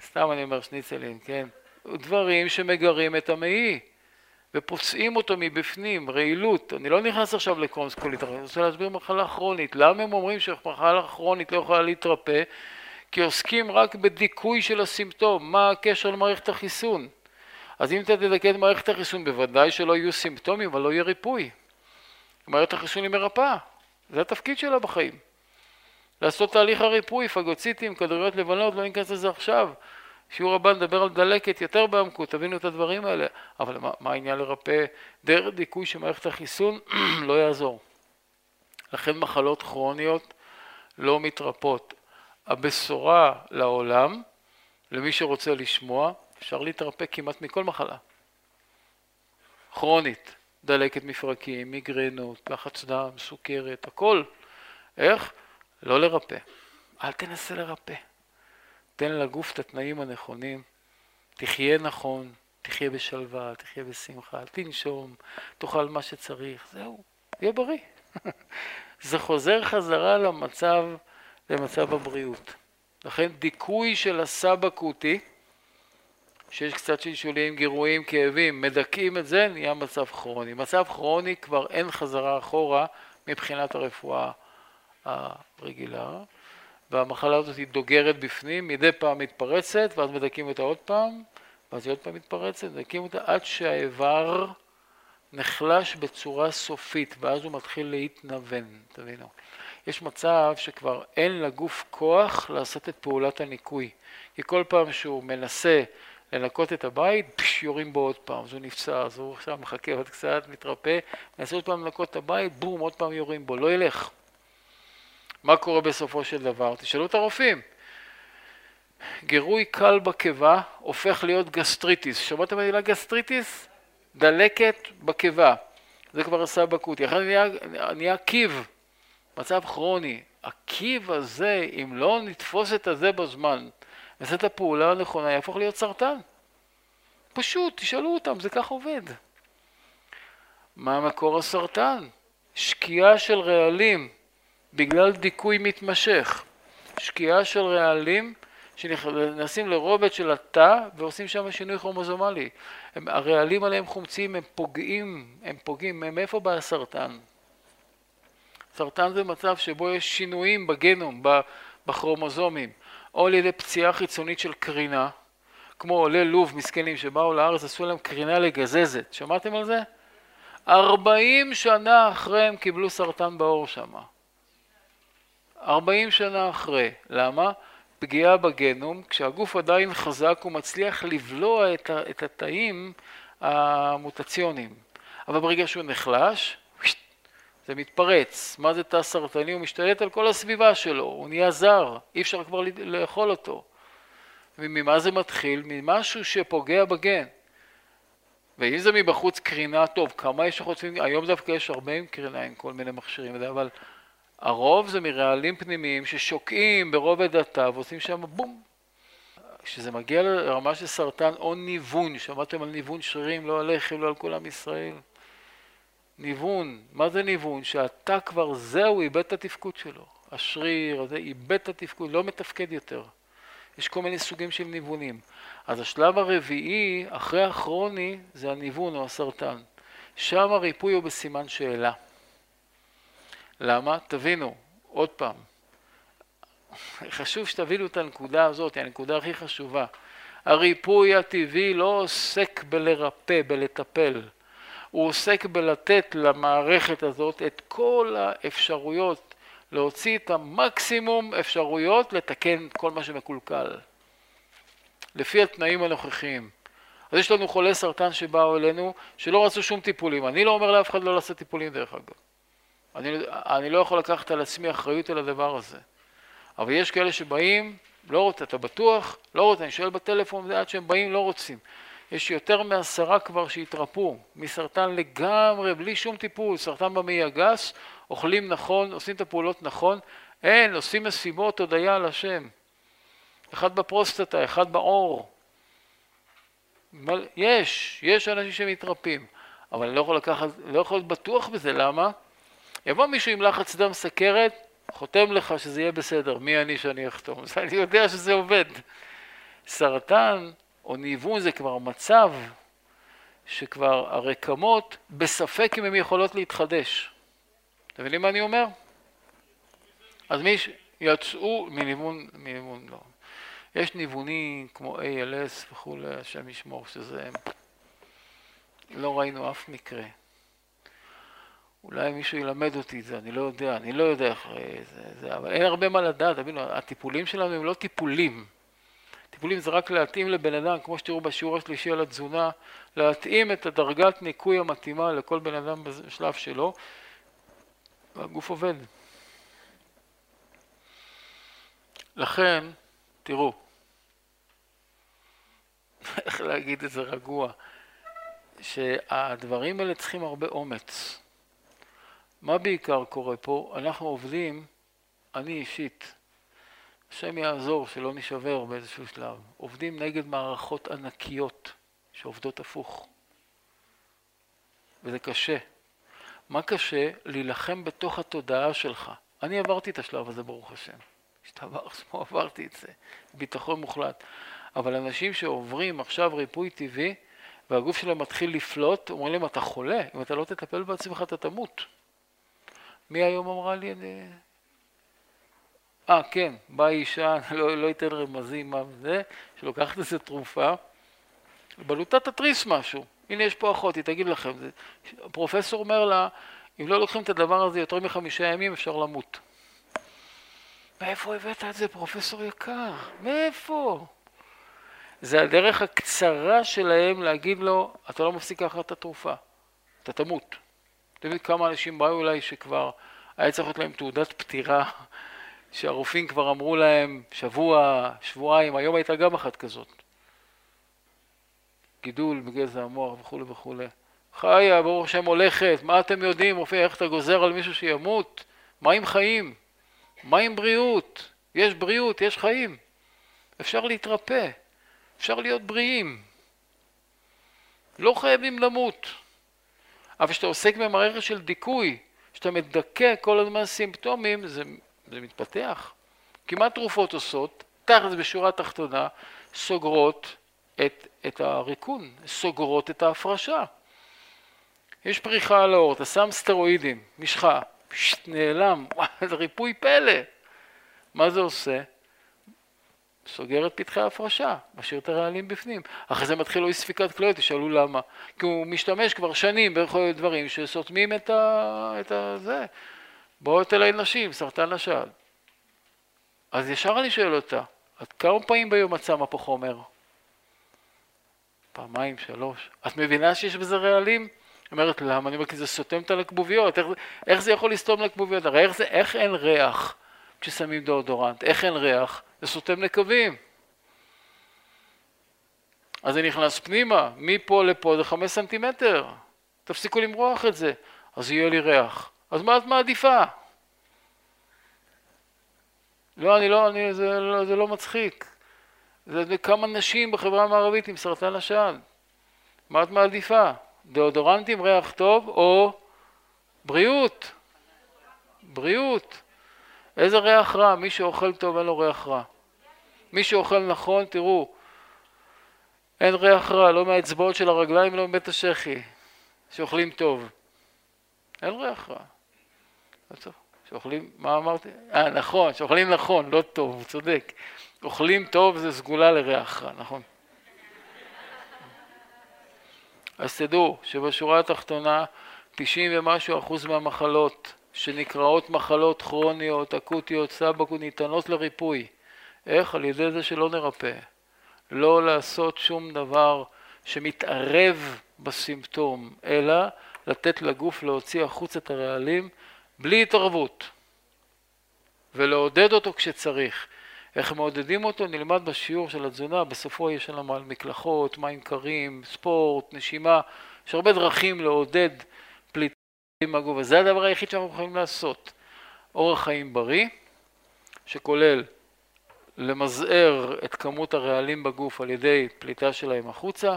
סתם אני אומר שניצלים, כן? דברים שמגרים את המעי. ופוצעים אותו מבפנים, רעילות. אני לא נכנס עכשיו לקרונס קולית, אני רוצה להסביר מחלה כרונית. למה הם אומרים שמחלה כרונית לא יכולה להתרפא? כי עוסקים רק בדיכוי של הסימפטום. מה הקשר למערכת החיסון? אז אם אתה תדכא את מערכת החיסון, בוודאי שלא יהיו סימפטומים, אבל לא יהיה ריפוי. מערכת החיסון היא מרפאה, זה התפקיד שלה בחיים. לעשות תהליך הריפוי, פגוציטים, כדוריות לבנות, לא ניכנס לזה עכשיו. שיעור הבא נדבר על דלקת יותר בעמקות, תבינו את הדברים האלה, אבל מה, מה העניין לרפא דרך דיכוי של מערכת החיסון? לא יעזור. לכן מחלות כרוניות לא מתרפות. הבשורה לעולם, למי שרוצה לשמוע, אפשר להתרפא כמעט מכל מחלה. כרונית, דלקת מפרקים, מיגרנות, לחץ דם, סוכרת, הכל. איך? לא לרפא. אל תנסה לרפא. תן לגוף את התנאים הנכונים, תחיה נכון, תחיה בשלווה, תחיה בשמחה, תנשום, תאכל מה שצריך, זהו, תהיה בריא. זה חוזר חזרה למצב, למצב הבריאות. לכן דיכוי של הסבא קוטי, שיש קצת שלשולים, גירויים, כאבים, מדכאים את זה, נהיה מצב כרוני. מצב כרוני כבר אין חזרה אחורה מבחינת הרפואה הרגילה. והמחלה הזאת היא דוגרת בפנים, מדי פעם מתפרצת, ואז מדכאים אותה עוד פעם, ואז היא עוד פעם מתפרצת, מדכאים אותה עד שהאיבר נחלש בצורה סופית, ואז הוא מתחיל להתנוון, תבינו. יש מצב שכבר אין לגוף כוח לעשות את פעולת הניקוי, כי כל פעם שהוא מנסה לנקות את הבית, פש, יורים בו עוד פעם, אז הוא נפצע, אז הוא עכשיו מחכה עוד קצת, מתרפא, מנסה עוד פעם לנקות את הבית, בום, עוד פעם יורים בו, לא ילך. מה קורה בסופו של דבר? תשאלו את הרופאים. גירוי קל בקיבה הופך להיות גסטריטיס. שמעתם במילה גסטריטיס? דלקת בקיבה. זה כבר השלב האקוטי. אחרי נהיה, נהיה קיב, מצב כרוני. הקיב הזה, אם לא נתפוס את הזה בזמן, נעשה את הפעולה הנכונה, יהפוך להיות סרטן. פשוט, תשאלו אותם, זה כך עובד. מה מקור הסרטן? שקיעה של רעלים בגלל דיכוי מתמשך. שקיעה של רעלים שנכנסים לרובד של התא ועושים שם שינוי כרומוזומלי. הם, הרעלים עליהם חומצים הם פוגעים, הם פוגעים, מאיפה בא הסרטן? סרטן זה מצב שבו יש שינויים בגנום, בכרומוזומים, או על ידי פציעה חיצונית של קרינה, כמו עולי לוב מסכנים שבאו לארץ, עשו להם קרינה לגזזת, שמעתם על זה? ארבעים שנה אחרי הם קיבלו סרטן בעור שמה. 40 שנה אחרי. למה? פגיעה בגנום, כשהגוף עדיין חזק הוא מצליח לבלוע את, את התאים המוטציוניים. אבל ברגע שהוא נחלש, זה מתפרץ. מה זה תא סרטני? הוא משתלט על כל הסביבה שלו, הוא נהיה זר, אי אפשר כבר לאכול אותו. וממה זה מתחיל? ממשהו שפוגע בגן. ואם זה מבחוץ קרינה, טוב, כמה יש שחוצים, היום דווקא יש הרבה עם קרינה עם כל מיני מכשירים, אבל הרוב זה מרעלים פנימיים ששוקעים ברובד התא ועושים שם בום. כשזה מגיע לרמה של סרטן או ניוון, שמעתם על ניוון שרירים, לא עליכם, לא על כל עם ישראל. ניוון, מה זה ניוון? שהתא כבר זהו, איבד את התפקוד שלו. השריר הזה איבד את התפקוד, לא מתפקד יותר. יש כל מיני סוגים של ניוונים. אז השלב הרביעי, אחרי הכרוני, זה הניוון או הסרטן. שם הריפוי הוא בסימן שאלה. למה? תבינו, עוד פעם, חשוב שתבינו את הנקודה הזאת, היא הנקודה הכי חשובה. הריפוי הטבעי לא עוסק בלרפא, בלטפל. הוא עוסק בלתת למערכת הזאת את כל האפשרויות, להוציא את המקסימום אפשרויות לתקן כל מה שמקולקל, לפי התנאים הנוכחיים. אז יש לנו חולי סרטן שבאו אלינו שלא רצו שום טיפולים. אני לא אומר לאף אחד לא לעשות טיפולים דרך אגב. אני, אני לא יכול לקחת על עצמי אחריות על הדבר הזה. אבל יש כאלה שבאים, לא רוצה, אתה בטוח? לא רוצה, אני שואל בטלפון, עד שהם באים לא רוצים. יש יותר מעשרה כבר שהתרפאו מסרטן לגמרי, בלי שום טיפול, סרטן במעי הגס, אוכלים נכון, עושים את הפעולות נכון, אין, עושים מסיבות, הודיה על השם. אחד בפרוסטטה, אחד בעור. יש, יש אנשים שמתרפאים, אבל אני לא יכול לקחת, לא יכול להיות בטוח בזה, למה? יבוא מישהו עם לחץ דם סכרת, חותם לך שזה יהיה בסדר, מי אני שאני אחתום? אז אני יודע שזה עובד. סרטן או ניוון זה כבר מצב שכבר הרקמות בספק אם הן יכולות להתחדש. אתם מבינים מה אני אומר? אז מי שיצאו מניוון, מניוון לא. יש ניוונים כמו ALS וכולי, השם ישמור שזה... לא ראינו אף מקרה. אולי מישהו ילמד אותי את זה, אני לא יודע, אני לא יודע איך זה, זה, אבל אין הרבה מה לדעת, תבינו, הטיפולים שלנו הם לא טיפולים. טיפולים זה רק להתאים לבן אדם, כמו שתראו בשיעור השלישי על התזונה, להתאים את הדרגת ניקוי המתאימה לכל בן אדם בשלב שלו, והגוף עובד. לכן, תראו, איך להגיד את זה רגוע, שהדברים האלה צריכים הרבה אומץ. מה בעיקר קורה פה? אנחנו עובדים, אני אישית, השם יעזור שלא נשבר באיזשהו שלב, עובדים נגד מערכות ענקיות שעובדות הפוך. וזה קשה. מה קשה? להילחם בתוך התודעה שלך. אני עברתי את השלב הזה, ברוך השם. השתבר שמו, עברתי את זה. ביטחון מוחלט. אבל אנשים שעוברים עכשיו ריפוי טבעי, והגוף שלהם מתחיל לפלוט, אומרים להם, אתה חולה, אם אתה לא תטפל בעצמך אתה תמות. מי היום אמרה לי? אה, כן, באה אישה, לא, לא אתן רמזים מה זה, שלוקחת איזה תרופה, בלוטה תתריס משהו. הנה יש פה אחות, היא תגיד לכם. זה, הפרופסור אומר לה, אם לא לוקחים את הדבר הזה יותר מחמישה ימים אפשר למות. מאיפה הבאת את זה, פרופסור יקר? מאיפה? זה הדרך הקצרה שלהם להגיד לו, אתה לא מפסיק לקחת את התרופה, אתה תמות. יודעים כמה אנשים באו אליי שכבר היה צריך להיות להם תעודת פטירה, שהרופאים כבר אמרו להם שבוע, שבועיים, היום הייתה גם אחת כזאת. גידול בגזע המוח וכולי וכולי. חיה, ברוך השם הולכת, מה אתם יודעים, רופא, איך אתה גוזר על מישהו שימות? מה עם חיים? מה עם בריאות? יש בריאות, יש חיים. אפשר להתרפא, אפשר להיות בריאים. לא חייבים למות. אבל כשאתה עוסק במערכת של דיכוי, כשאתה מדכא כל הזמן סימפטומים, זה, זה מתפתח. כמעט תרופות עושות, תחת בשורה התחתונה, סוגרות את, את הריקון, סוגרות את ההפרשה. יש פריחה על האור, אתה שם סטרואידים, משחה, פשט, נעלם, וואי, זה ריפוי פלא. מה זה עושה? סוגר את פתחי ההפרשה, משאיר את הרעלים בפנים. אחרי זה מתחיל אי ספיקת כליות, תשאלו למה. כי הוא משתמש כבר שנים בכל מיני דברים שסותמים את ה... את ה... זה. באות אליי נשים, סרטן השד. אז ישר אני שואל אותה, את כמה פעמים ביום את שמה פה חומר? פעמיים, שלוש. את מבינה שיש בזה רעלים? היא אומרת, למה? אני אומר, כי זה סותם את הלקבוביות. איך, איך זה יכול לסתום לקבוביות? הרי איך, זה, איך אין ריח כששמים דאודורנט? איך אין ריח? זה סותם נקבים. אז זה נכנס פנימה, מפה לפה זה חמש סנטימטר. תפסיקו למרוח את זה. אז יהיה לי ריח. אז מה את מעדיפה? לא, אני לא, אני, זה, לא, זה לא מצחיק. זה, כמה נשים בחברה המערבית עם סרטן השד. מה את מעדיפה? דאודורנטים, ריח טוב או בריאות? בריאות. איזה ריח רע? מי שאוכל טוב אין לו ריח רע. מי שאוכל נכון, תראו, אין ריח רע, לא מהאצבעות של הרגליים, לא מבית השחי, שאוכלים טוב. אין ריח רע. שאוכלים, מה אמרתי? אה, נכון, שאוכלים נכון, לא טוב, הוא צודק. אוכלים טוב זה סגולה לריח רע, נכון. אז תדעו שבשורה התחתונה 90 ומשהו אחוז מהמחלות שנקראות מחלות כרוניות, אקוטיות, סבקות, ניתנות לריפוי. איך? על ידי זה שלא נרפא. לא לעשות שום דבר שמתערב בסימפטום, אלא לתת לגוף להוציא החוץ את הרעלים בלי התערבות, ולעודד אותו כשצריך. איך מעודדים אותו? נלמד בשיעור של התזונה, בסופו יש לנו על מקלחות, מים קרים, ספורט, נשימה, יש הרבה דרכים לעודד פליטים מהגוף, וזה הדבר היחיד שאנחנו יכולים לעשות. אורח חיים בריא, שכולל למזער את כמות הרעלים בגוף על ידי פליטה שלהם החוצה,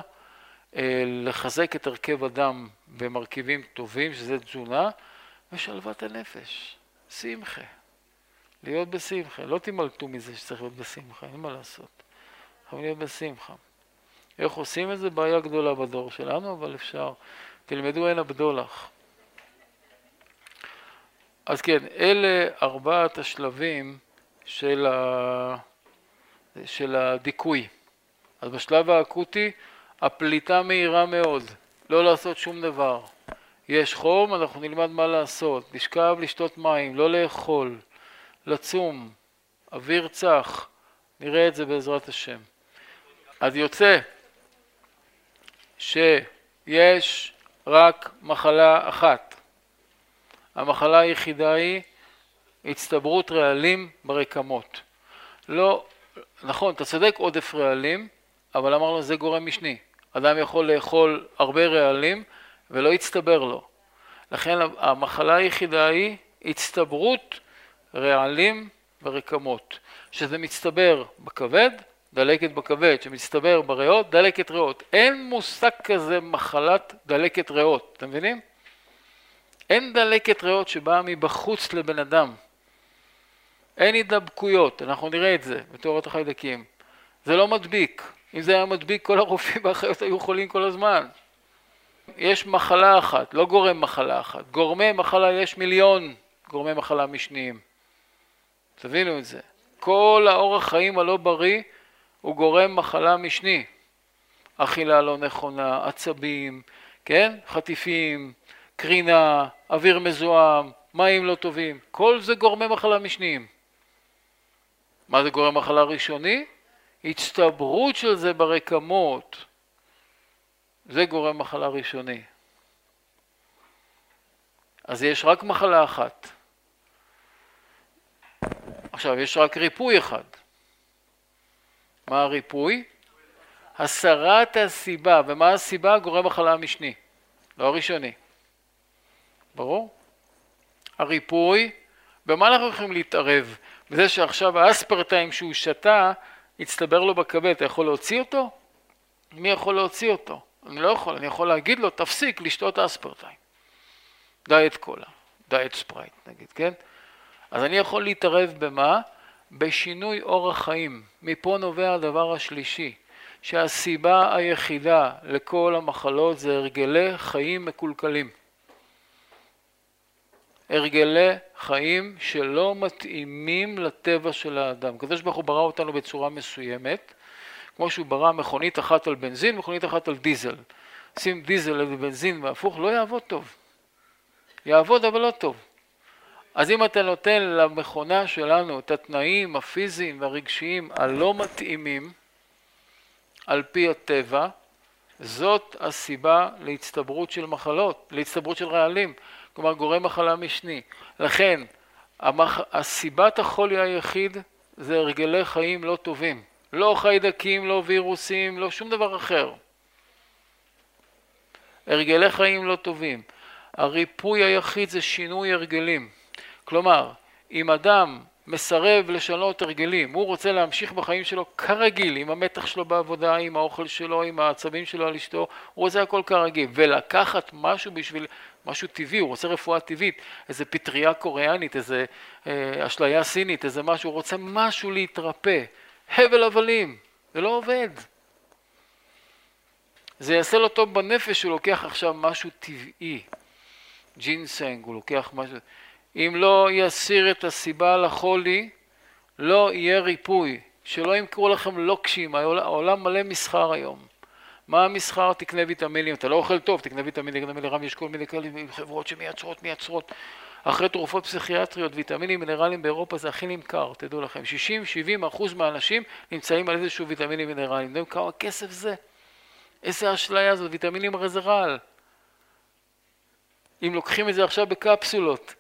אה, לחזק את הרכב הדם במרכיבים טובים, שזה תזונה, ושלוות הנפש, שמחה. להיות בשמחה, לא תימלטו מזה שצריך להיות בשמחה, אין מה לעשות. חייבים להיות בשמחה. איך עושים את זה? בעיה גדולה בדור שלנו, אבל אפשר. תלמדו אין הבדולח. אז כן, אלה ארבעת השלבים של, ה... של הדיכוי. אז בשלב האקוטי הפליטה מהירה מאוד, לא לעשות שום דבר. יש חום, אנחנו נלמד מה לעשות, לשכב, לשתות מים, לא לאכול, לצום, אוויר צח, נראה את זה בעזרת השם. אז יוצא שיש רק מחלה אחת. המחלה היחידה היא הצטברות רעלים ברקמות. לא, נכון, אתה צודק עודף רעלים, אבל אמרנו זה גורם משני. אדם יכול לאכול הרבה רעלים ולא יצטבר לו. לכן המחלה היחידה היא הצטברות רעלים ורקמות. שזה מצטבר בכבד, דלקת בכבד, שמצטבר בריאות, דלקת ריאות. אין מושג כזה מחלת דלקת ריאות, אתם מבינים? אין דלקת ריאות שבאה מבחוץ לבן אדם. אין הידבקויות, אנחנו נראה את זה בתיאוריית החיידקים. זה לא מדביק. אם זה היה מדביק, כל הרופאים והאחיות היו חולים כל הזמן. יש מחלה אחת, לא גורם מחלה אחת. גורמי מחלה יש מיליון גורמי מחלה משניים. תבינו את זה. כל האורח חיים הלא בריא הוא גורם מחלה משני. אכילה לא נכונה, עצבים, כן? חטיפים, קרינה, אוויר מזוהם, מים לא טובים, כל זה גורמי מחלה משניים. מה זה גורם מחלה ראשוני? הצטברות של זה ברקמות, זה גורם מחלה ראשוני. אז יש רק מחלה אחת. עכשיו, יש רק ריפוי אחד. מה הריפוי? הסרת הסיבה, ומה הסיבה? גורם מחלה המשני, לא הראשוני. ברור? הריפוי, במה אנחנו יכולים להתערב? בזה שעכשיו האספרטיים שהוא שתה, הצטבר לו בכבד, אתה יכול להוציא אותו? מי יכול להוציא אותו? אני לא יכול, אני יכול להגיד לו, תפסיק לשתות אספרטיים. דיאט קולה, דיאט ספרייט נגיד, כן? אז אני יכול להתערב במה? בשינוי אורח חיים. מפה נובע הדבר השלישי, שהסיבה היחידה לכל המחלות זה הרגלי חיים מקולקלים. הרגלי חיים שלא מתאימים לטבע של האדם. הקדוש ברוך הוא ברא אותנו בצורה מסוימת, כמו שהוא ברא מכונית אחת על בנזין, מכונית אחת על דיזל. שים דיזל על בנזין והפוך, לא יעבוד טוב. יעבוד אבל לא טוב. אז אם אתה נותן למכונה שלנו את התנאים הפיזיים והרגשיים הלא מתאימים על פי הטבע, זאת הסיבה להצטברות של מחלות, להצטברות של רעלים. כלומר גורם מחלה משני. לכן המח... הסיבת החולי היחיד זה הרגלי חיים לא טובים. לא חיידקים, לא וירוסים, לא שום דבר אחר. הרגלי חיים לא טובים. הריפוי היחיד זה שינוי הרגלים. כלומר, אם אדם מסרב לשנות הרגלים, הוא רוצה להמשיך בחיים שלו כרגיל, עם המתח שלו בעבודה, עם האוכל שלו, עם העצבים שלו על אשתו, הוא רוצה הכל כרגיל, ולקחת משהו בשביל משהו טבעי, הוא רוצה רפואה טבעית, איזה פטריה קוריאנית, איזה אה, אשליה סינית, איזה משהו, הוא רוצה משהו להתרפא. הבל הבלים, זה לא עובד. זה יעשה לו טוב בנפש, הוא לוקח עכשיו משהו טבעי. ג'ינסנג, הוא לוקח משהו... אם לא יסיר את הסיבה לחולי, לא יהיה ריפוי. שלא ימכרו לכם לוקשים, העולם מלא מסחר היום. מה המסחר? תקנה ויטמינים, אתה לא אוכל טוב, תקנה ויטמינים, מינרלים, יש כל מיני כאלה חברות שמייצרות, מייצרות. אחרי תרופות פסיכיאטריות, ויטמינים, מינרלים באירופה זה הכי נמכר, תדעו לכם. 60-70 אחוז מהאנשים נמצאים על איזשהו ויטמינים מינרלים. יודעים כמה כסף זה? איזה אשליה זאת, ויטמינים הרי זה רעל. אם לוקחים את זה עכשיו בקפסולות,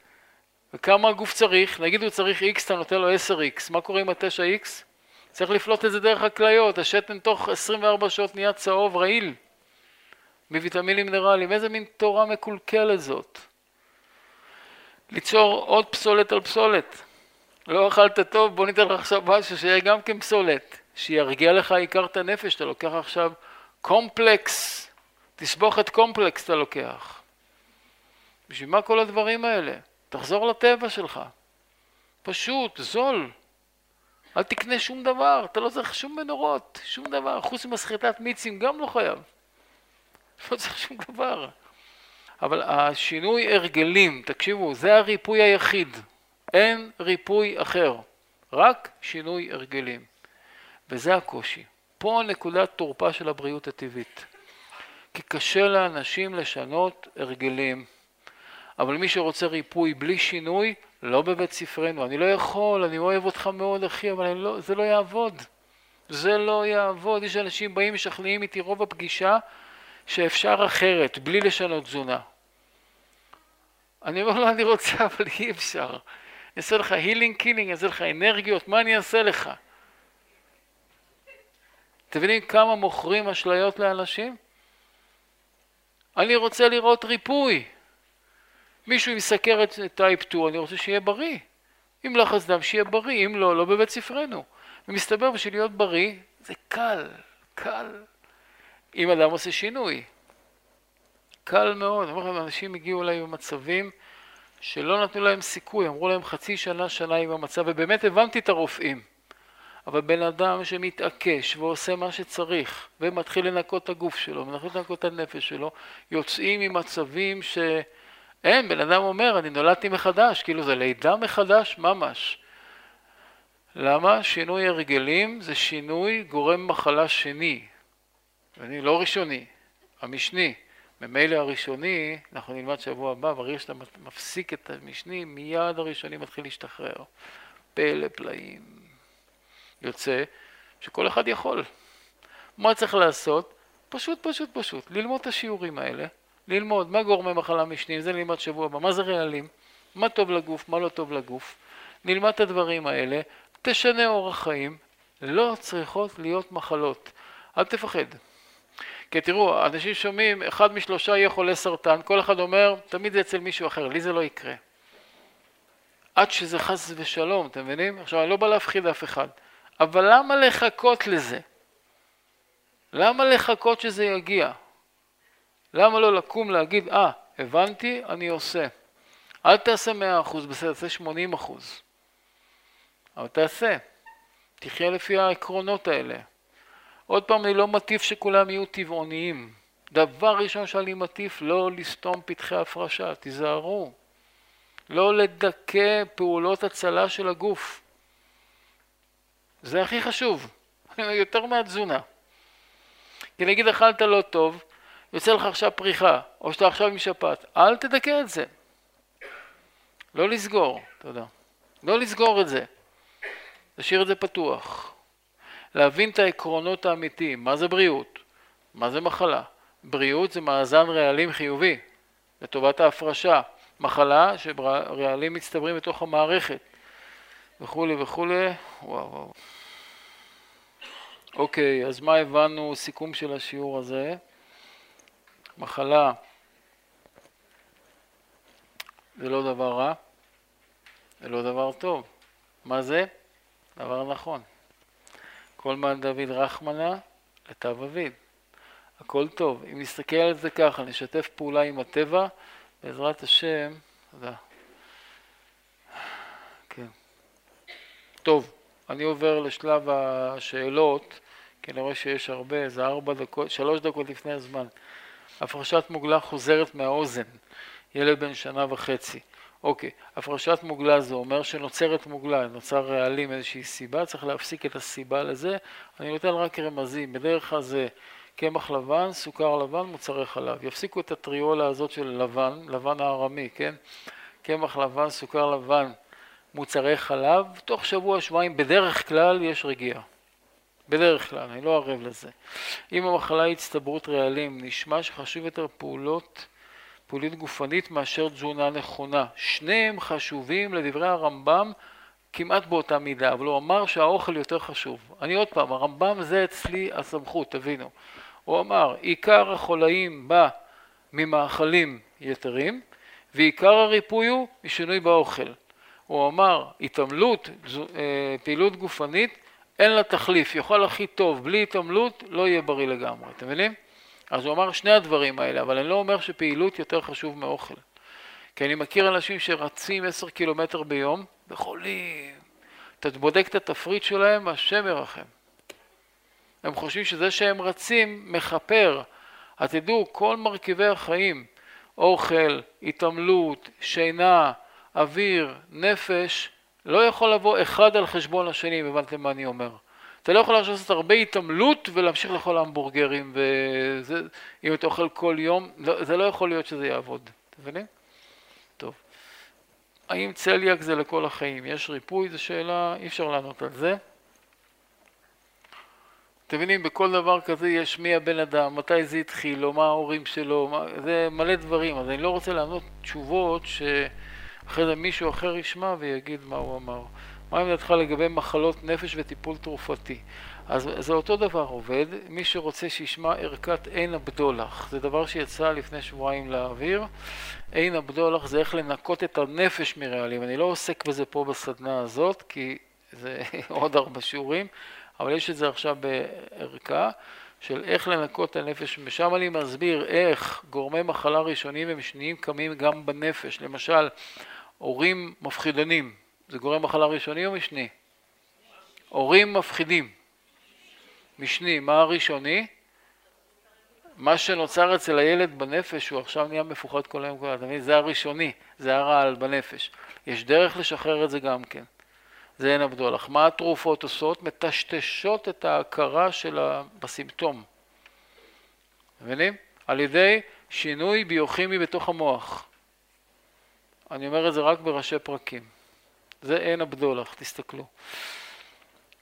וכמה הגוף צריך, נגיד הוא צריך X, אתה נותן לו 10X, מה קורה עם ה-9X? צריך לפלוט את זה דרך הכליות, השתן תוך 24 שעות נהיה צהוב רעיל מוויטמינים מינרליים, איזה מין תורה מקולקלת זאת. ליצור עוד פסולת על פסולת. לא אכלת טוב, בוא ניתן לך עכשיו משהו שיהיה גם כן פסולת, שירגיע לך עיקר את הנפש, אתה לוקח עכשיו קומפלקס, תסבוכת קומפלקס אתה לוקח. בשביל מה כל הדברים האלה? תחזור לטבע שלך. פשוט, זול. אל תקנה שום דבר, אתה לא צריך שום מנורות, שום דבר, חוץ ממסחטת מיצים גם לא חייב. לא צריך שום דבר. אבל השינוי הרגלים, תקשיבו, זה הריפוי היחיד. אין ריפוי אחר, רק שינוי הרגלים. וזה הקושי. פה נקודת תורפה של הבריאות הטבעית. כי קשה לאנשים לשנות הרגלים. אבל מי שרוצה ריפוי בלי שינוי, לא בבית ספרנו. אני לא יכול, אני אוהב אותך מאוד אחי, אבל לא, זה לא יעבוד. זה לא יעבוד. יש אנשים באים משכנעים איתי רוב הפגישה שאפשר אחרת, בלי לשנות תזונה. אני אומר לו, אני רוצה, אבל אי אפשר. אני אעשה לך healing killing, אני אעשה לך אנרגיות, מה אני אעשה לך? אתם מבינים כמה מוכרים אשליות לאנשים? אני רוצה לראות ריפוי. מישהו עם סכרת טייפ 2, אני רוצה שיהיה בריא. עם לחץ דם, שיהיה בריא, אם לא, לא בבית ספרנו. ומסתבר בשביל להיות בריא, זה קל, קל. אם אדם עושה שינוי. קל מאוד. אני אומר לכם, אנשים הגיעו אליי במצבים שלא נתנו להם סיכוי, אמרו להם חצי שנה, שנה עם המצב, ובאמת הבנתי את הרופאים. אבל בן אדם שמתעקש ועושה מה שצריך, ומתחיל לנקות את הגוף שלו, ומתחיל לנקות את הנפש שלו, יוצאים ממצבים שאין, בן אדם אומר, אני נולדתי מחדש, כאילו זה לידה מחדש ממש. למה? שינוי הרגלים זה שינוי גורם מחלה שני, ואני לא ראשוני, המשני. ממילא הראשוני, אנחנו נלמד שבוע הבא, ברגע שאתה מפסיק את המשני, מיד הראשוני מתחיל להשתחרר. פלא פלאים. יוצא שכל אחד יכול. מה צריך לעשות? פשוט, פשוט, פשוט. ללמוד את השיעורים האלה, ללמוד מה גורמי מחלה משניים, זה נלמד שבוע הבא, מה זה רעלים, מה טוב לגוף, מה לא טוב לגוף. נלמד את הדברים האלה, תשנה אורח חיים, לא צריכות להיות מחלות. אל תפחד. כי תראו, אנשים שומעים, אחד משלושה יהיה חולה סרטן, כל אחד אומר, תמיד זה אצל מישהו אחר, לי זה לא יקרה. עד שזה חס ושלום, אתם מבינים? עכשיו, אני לא בא להפחיד אף אחד, אבל למה לחכות לזה? למה לחכות שזה יגיע? למה לא לקום להגיד, אה, ah, הבנתי, אני עושה. אל תעשה 100%, בסדר, תעשה 80%. אבל תעשה. תחיה לפי העקרונות האלה. עוד פעם, אני לא מטיף שכולם יהיו טבעוניים. דבר ראשון שאני מטיף, לא לסתום פתחי הפרשה, תיזהרו. לא לדכא פעולות הצלה של הגוף. זה הכי חשוב, יותר מהתזונה. כי נגיד אכלת לא טוב, יוצא לך עכשיו פריחה, או שאתה עכשיו עם שפעת, אל תדכא את זה. לא לסגור, תודה. לא לסגור את זה. תשאיר את זה פתוח. להבין את העקרונות האמיתיים, מה זה בריאות, מה זה מחלה. בריאות זה מאזן רעלים חיובי, לטובת ההפרשה. מחלה שרעלים מצטברים בתוך המערכת, וכולי וכולי. וואו וואו. אוקיי, אז מה הבנו סיכום של השיעור הזה? מחלה זה לא דבר רע, זה לא דבר טוב. מה זה? דבר נכון. כל מען דוד רחמנה לתו אביד. הכל טוב. אם נסתכל על זה ככה, נשתף פעולה עם הטבע, בעזרת השם, תודה. כן. טוב, אני עובר לשלב השאלות, כי אני רואה שיש הרבה, זה ארבע דקות, שלוש דקות לפני הזמן. הפרשת מוגלה חוזרת מהאוזן, ילד בן שנה וחצי. אוקיי, הפרשת מוגלה זה אומר שנוצרת מוגלה, נוצר רעלים איזושהי סיבה, צריך להפסיק את הסיבה לזה, אני נותן רק רמזים, בדרך כלל זה קמח לבן, סוכר לבן, מוצרי חלב. יפסיקו את הטריולה הזאת של לבן, לבן הארמי, כן? קמח לבן, סוכר לבן, מוצרי חלב, תוך שבוע, שבועיים, בדרך כלל יש רגיעה. בדרך כלל, אני לא ערב לזה. אם המחלה היא הצטברות רעלים, נשמע שחשוב יותר פעולות, פעולית גופנית מאשר תזונה נכונה. שניהם חשובים לדברי הרמב"ם כמעט באותה מידה, אבל הוא אמר שהאוכל יותר חשוב. אני עוד פעם, הרמב"ם זה אצלי הסמכות, תבינו. הוא אמר, עיקר החולאים בא ממאכלים יתרים, ועיקר הריפוי הוא משינוי באוכל. הוא אמר, התעמלות, אה, פעילות גופנית, אין לה תחליף, יאכל הכי טוב, בלי התעמלות לא יהיה בריא לגמרי, אתם מבינים? אז הוא אמר שני הדברים האלה, אבל אני לא אומר שפעילות יותר חשוב מאוכל. כי אני מכיר אנשים שרצים עשר קילומטר ביום, וחולים. אתה בודק את התפריט שלהם, השם ירחם. הם חושבים שזה שהם רצים מכפר. אז תדעו, כל מרכיבי החיים, אוכל, התעמלות, שינה, אוויר, נפש, לא יכול לבוא אחד על חשבון השני, אם הבנתם מה אני אומר. אתה לא יכול לעשות הרבה התעמלות ולהמשיך לאכול המבורגרים, ואם אתה אוכל כל יום, לא, זה לא יכול להיות שזה יעבוד, אתם מבינים? טוב. האם צליאק זה לכל החיים? יש ריפוי? זו שאלה, אי אפשר לענות על זה. אתם מבינים, בכל דבר כזה יש מי הבן אדם, מתי זה התחיל, או מה ההורים שלו, מה, זה מלא דברים, אז אני לא רוצה לענות תשובות שאחרי זה מישהו אחר ישמע ויגיד מה הוא אמר. מה עמדתך לגבי מחלות נפש וטיפול תרופתי? אז זה אותו דבר עובד, מי שרוצה שישמע ערכת עין הבדולח, זה דבר שיצא לפני שבועיים לאוויר, עין הבדולח זה איך לנקות את הנפש מרעלים, אני לא עוסק בזה פה בסדנה הזאת כי זה עוד ארבע שיעורים, אבל יש את זה עכשיו בערכה של איך לנקות את הנפש, ושם אני מסביר איך גורמי מחלה ראשונים ומשניים קמים גם בנפש, למשל הורים מפחידנים, זה גורם מחלה ראשוני או משני? הורים מפחידים, משני, מה הראשוני? מה שנוצר אצל הילד בנפש הוא עכשיו נהיה מפוחד כל היום, אתה מבין? זה הראשוני, זה הרעל בנפש. יש דרך לשחרר את זה גם כן. זה אין הבדולח. מה התרופות עושות? מטשטשות את ההכרה של ה... בסימפטום. מבינים? על ידי שינוי ביוכימי בתוך המוח. אני אומר את זה רק בראשי פרקים. זה אין הבדולח, תסתכלו.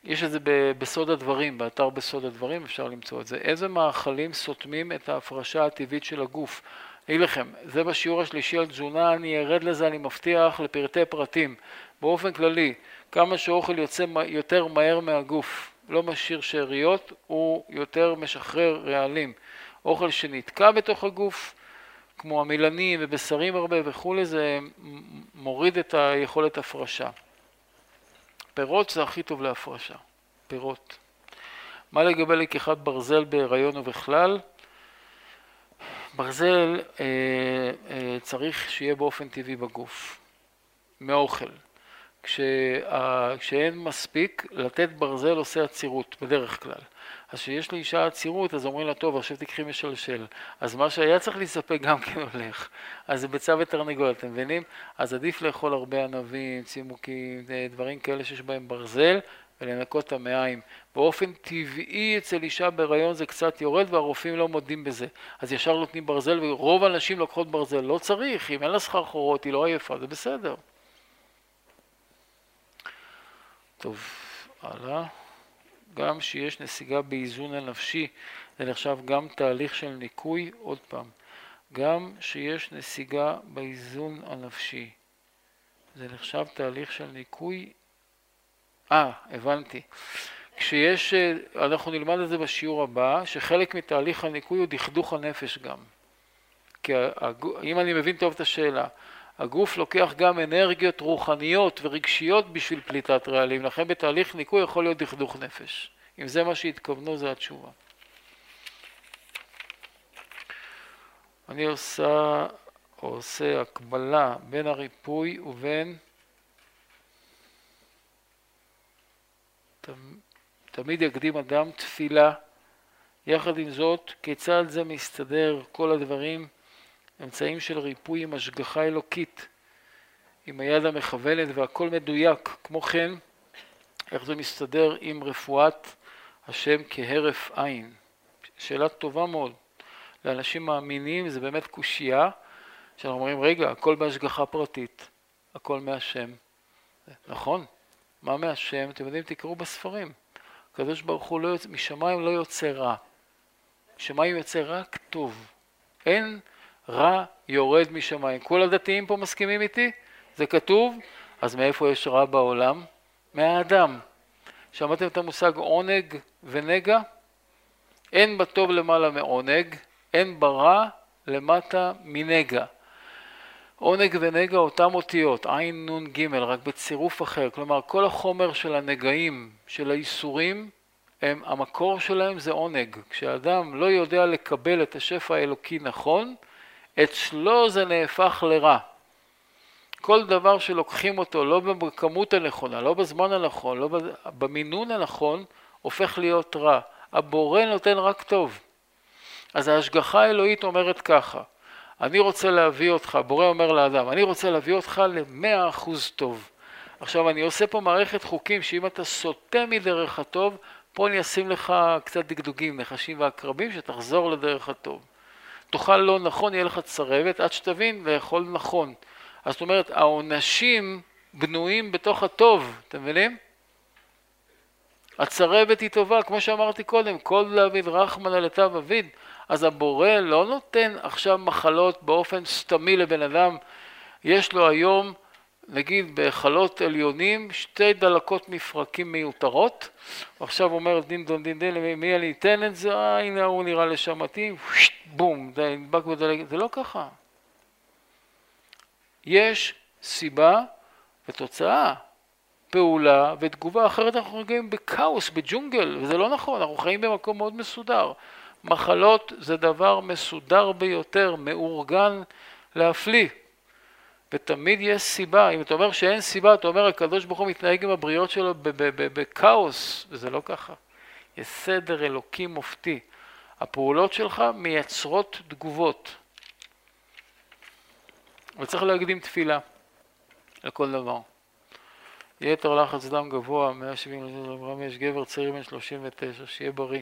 יש את זה בסוד הדברים, באתר בסוד הדברים אפשר למצוא את זה. איזה מאכלים סותמים את ההפרשה הטבעית של הגוף? אגיד לכם, זה בשיעור השלישי על תזונה, אני ארד לזה, אני מבטיח, לפרטי פרטים. באופן כללי, כמה שאוכל יוצא יותר מהר מהגוף, לא משאיר שאריות, הוא יותר משחרר רעלים. אוכל שנתקע בתוך הגוף, כמו המילנים ובשרים הרבה וכולי, זה מוריד את היכולת הפרשה. פירות זה הכי טוב להפרשה, פירות. מה לגבי לקיחת ברזל בהיריון ובכלל? ברזל אה, אה, צריך שיהיה באופן טבעי בגוף, מאוכל. כשה, כשאין מספיק, לתת ברזל עושה עצירות, בדרך כלל. אז כשיש לאישה עצירות, אז אומרים לה, טוב, עכשיו תקחי משלשל. אז מה שהיה צריך להסתפק גם כן הולך. אז זה ביצה ותרנגול, אתם מבינים? אז עדיף לאכול הרבה ענבים, צימוקים, דברים כאלה שיש בהם ברזל, ולנקות את המעיים. באופן טבעי אצל אישה בהיריון זה קצת יורד והרופאים לא מודים בזה. אז ישר נותנים ברזל, ורוב הנשים לוקחות ברזל. לא צריך, אם אין לה סחרחורות, היא לא עייפה, זה בסדר. טוב, הלאה. גם שיש נסיגה באיזון הנפשי, זה נחשב גם תהליך של ניקוי, עוד פעם, גם שיש נסיגה באיזון הנפשי, זה נחשב תהליך של ניקוי, אה, הבנתי. כשיש, אנחנו נלמד את זה בשיעור הבא, שחלק מתהליך הניקוי הוא דכדוך הנפש גם. כי אם אני מבין טוב את השאלה, הגוף לוקח גם אנרגיות רוחניות ורגשיות בשביל פליטת רעלים, לכן בתהליך ניקוי יכול להיות דכדוך נפש. אם זה מה שהתכוונו, זו התשובה. אני עושה, עושה הקבלה בין הריפוי ובין תמיד יקדים אדם תפילה. יחד עם זאת, כיצד זה מסתדר כל הדברים אמצעים של ריפוי עם השגחה אלוקית, עם היד המכוונת והכל מדויק. כמו כן, איך זה מסתדר עם רפואת השם כהרף עין. שאלה טובה מאוד. לאנשים מאמינים זה באמת קושייה, שאנחנו אומרים, רגע, הכל בהשגחה פרטית, הכל מהשם. נכון, מה מהשם? אתם יודעים, תקראו בספרים. הקדוש ברוך הוא לא יוצא, משמיים לא יוצא רע. משמיים יוצא רק טוב. אין רע יורד משמיים. כל הדתיים פה מסכימים איתי? זה כתוב? אז מאיפה יש רע בעולם? מהאדם. שמעתם את המושג עונג ונגע? אין בטוב למעלה מעונג, אין ברע למטה מנגע. עונג ונגע אותם אותיות, עין נון ג' רק בצירוף אחר, כלומר כל החומר של הנגעים, של האיסורים, הם, המקור שלהם זה עונג. כשאדם לא יודע לקבל את השפע האלוקי נכון, אצלו זה נהפך לרע. כל דבר שלוקחים אותו לא בכמות הנכונה, לא בזמן הנכון, לא במינון הנכון, הופך להיות רע. הבורא נותן רק טוב. אז ההשגחה האלוהית אומרת ככה, אני רוצה להביא אותך, בורא אומר לאדם, אני רוצה להביא אותך למאה אחוז טוב. עכשיו אני עושה פה מערכת חוקים שאם אתה סוטה מדרך הטוב, פה אני אשים לך קצת דגדוגים, נחשים ועקרבים, שתחזור לדרך הטוב. תאכל לא נכון, יהיה לך צרבת, עד שתבין לאכול נכון. אז זאת אומרת, העונשים בנויים בתוך הטוב, אתם מבינים? הצרבת היא טובה, כמו שאמרתי קודם, כל דוד רחמנא לטב אביד. אז הבורא לא נותן עכשיו מחלות באופן סתמי לבן אדם. יש לו היום, נגיד בהיכלות עליונים, שתי דלקות מפרקים מיותרות. עכשיו אומר דין דון דין דין, מי אני אתן את זה? אה, הנה הוא נראה לשם מתאים, בום, נדבק בדלקת. זה לא ככה. יש סיבה ותוצאה. פעולה ותגובה, אחרת אנחנו רגעים בכאוס, בג'ונגל, וזה לא נכון, אנחנו חיים במקום מאוד מסודר. מחלות זה דבר מסודר ביותר, מאורגן להפליא. ותמיד יש סיבה, אם אתה אומר שאין סיבה, אתה אומר הקדוש ברוך הוא מתנהג עם הבריות שלו בכאוס, וזה לא ככה. יש סדר אלוקי מופתי. הפעולות שלך מייצרות תגובות. וצריך להקדים תפילה לכל דבר. יתר לחץ דם גבוה, 170 גרם, יש גבר צעיר בן 39, שיהיה בריא.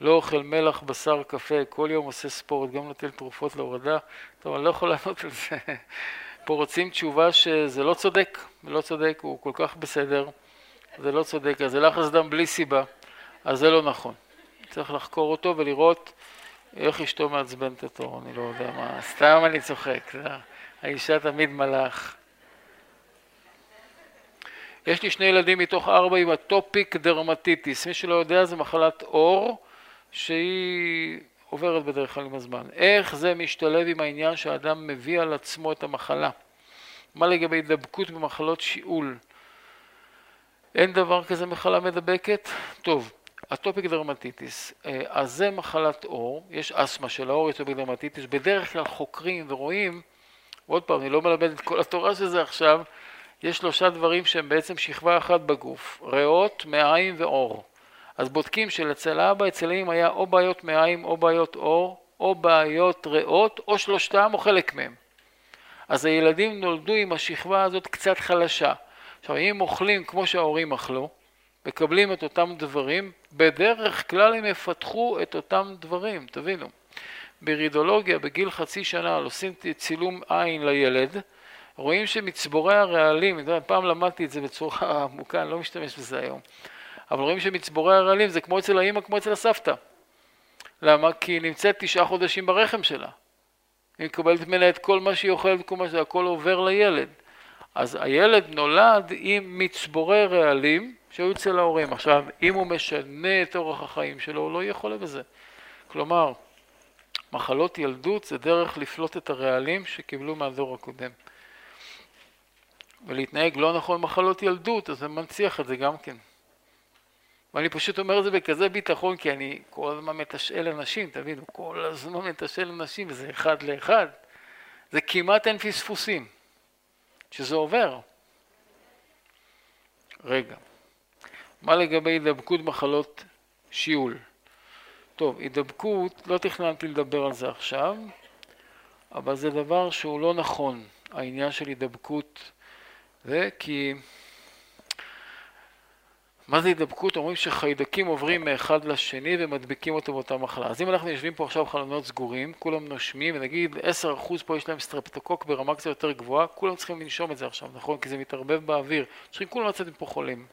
לא אוכל מלח, בשר, קפה, כל יום עושה ספורט, גם נוטל תרופות להורדה. טוב, אני לא יכול לענות על זה. פה רוצים תשובה שזה לא צודק, לא צודק, הוא כל כך בסדר, זה לא צודק, אז זה לחץ דם בלי סיבה, אז זה לא נכון. צריך לחקור אותו ולראות איך אשתו מעצבנת אותו, אני לא יודע מה, סתם אני צוחק, האישה תמיד מלאך. יש לי שני ילדים מתוך ארבע עם אטופיק דרמטיטיס, מי שלא יודע זה מחלת עור שהיא עוברת בדרך כלל עם הזמן. איך זה משתלב עם העניין שהאדם מביא על עצמו את המחלה? מה לגבי הידבקות במחלות שיעול? אין דבר כזה מחלה מדבקת? טוב, atopic dermatitis, אה, אז זה מחלת עור, יש אסתמה של העור, atopic dermatitis, בדרך כלל חוקרים ורואים, ועוד פעם, אני לא מלמד את כל התורה של זה עכשיו, יש שלושה דברים שהם בעצם שכבה אחת בגוף, ריאות, מעיים ועור. אז בודקים שלאצל האבא, אצל האם היה או בעיות מעיים, או בעיות עור, או בעיות ריאות, או שלושתם, או חלק מהם. אז הילדים נולדו עם השכבה הזאת קצת חלשה. עכשיו, אם אוכלים כמו שההורים אכלו, מקבלים את אותם דברים, בדרך כלל הם יפתחו את אותם דברים, תבינו. ברידולוגיה, בגיל חצי שנה, עושים צילום עין לילד, רואים שמצבורי הרעלים, פעם למדתי את זה בצורה עמוקה, אני לא משתמש בזה היום, אבל רואים שמצבורי הרעלים זה כמו אצל האמא, כמו אצל הסבתא. למה? כי היא נמצאת תשעה חודשים ברחם שלה. היא מקבלת ממנה את כל מה שהיא אוכלת, כל מה שזה, הכל עובר לילד. אז הילד נולד עם מצבורי רעלים שהיו אצל ההורים. עכשיו, אם הוא משנה את אורח החיים שלו, הוא לא יהיה חולה בזה. כלומר, מחלות ילדות זה דרך לפלוט את הרעלים שקיבלו מהדור הקודם. ולהתנהג לא נכון מחלות ילדות, אז זה מנציח את זה גם כן. ואני פשוט אומר את זה בכזה ביטחון, כי אני כל הזמן מתשאל אנשים, תבינו, כל הזמן מתשאל אנשים, וזה אחד לאחד. זה כמעט אין פספוסים, שזה עובר. רגע, מה לגבי הידבקות מחלות שיעול? טוב, הידבקות, לא תכננתי לדבר על זה עכשיו, אבל זה דבר שהוא לא נכון, העניין של הידבקות וכי מה זה הידבקות? אומרים שחיידקים עוברים מאחד לשני ומדביקים אותו באותה מחלה. אז אם אנחנו יושבים פה עכשיו חלונות סגורים, כולם נושמים, ונגיד 10% פה יש להם סטרפטוקוק ברמה קצת יותר גבוהה, כולם צריכים לנשום את זה עכשיו, נכון? כי זה מתערבב באוויר. צריכים כולם לצאת מפה חולים.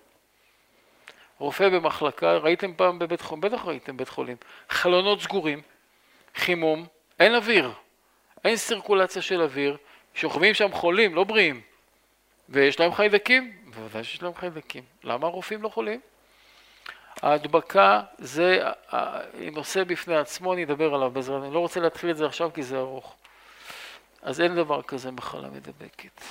רופא במחלקה, ראיתם פעם בבית חולים? בטח ראיתם בית חולים. חלונות סגורים, חימום, אין אוויר, אין סירקולציה של אוויר, שוכבים שם חולים, לא בריאים. ויש להם חיידקים? בוודאי שיש להם חיידקים. למה הרופאים לא חולים? ההדבקה זה נושא בפני עצמו, אני אדבר עליו בעזרת, אני לא רוצה להתחיל את זה עכשיו כי זה ארוך. אז אין דבר כזה מחלה מדבקת.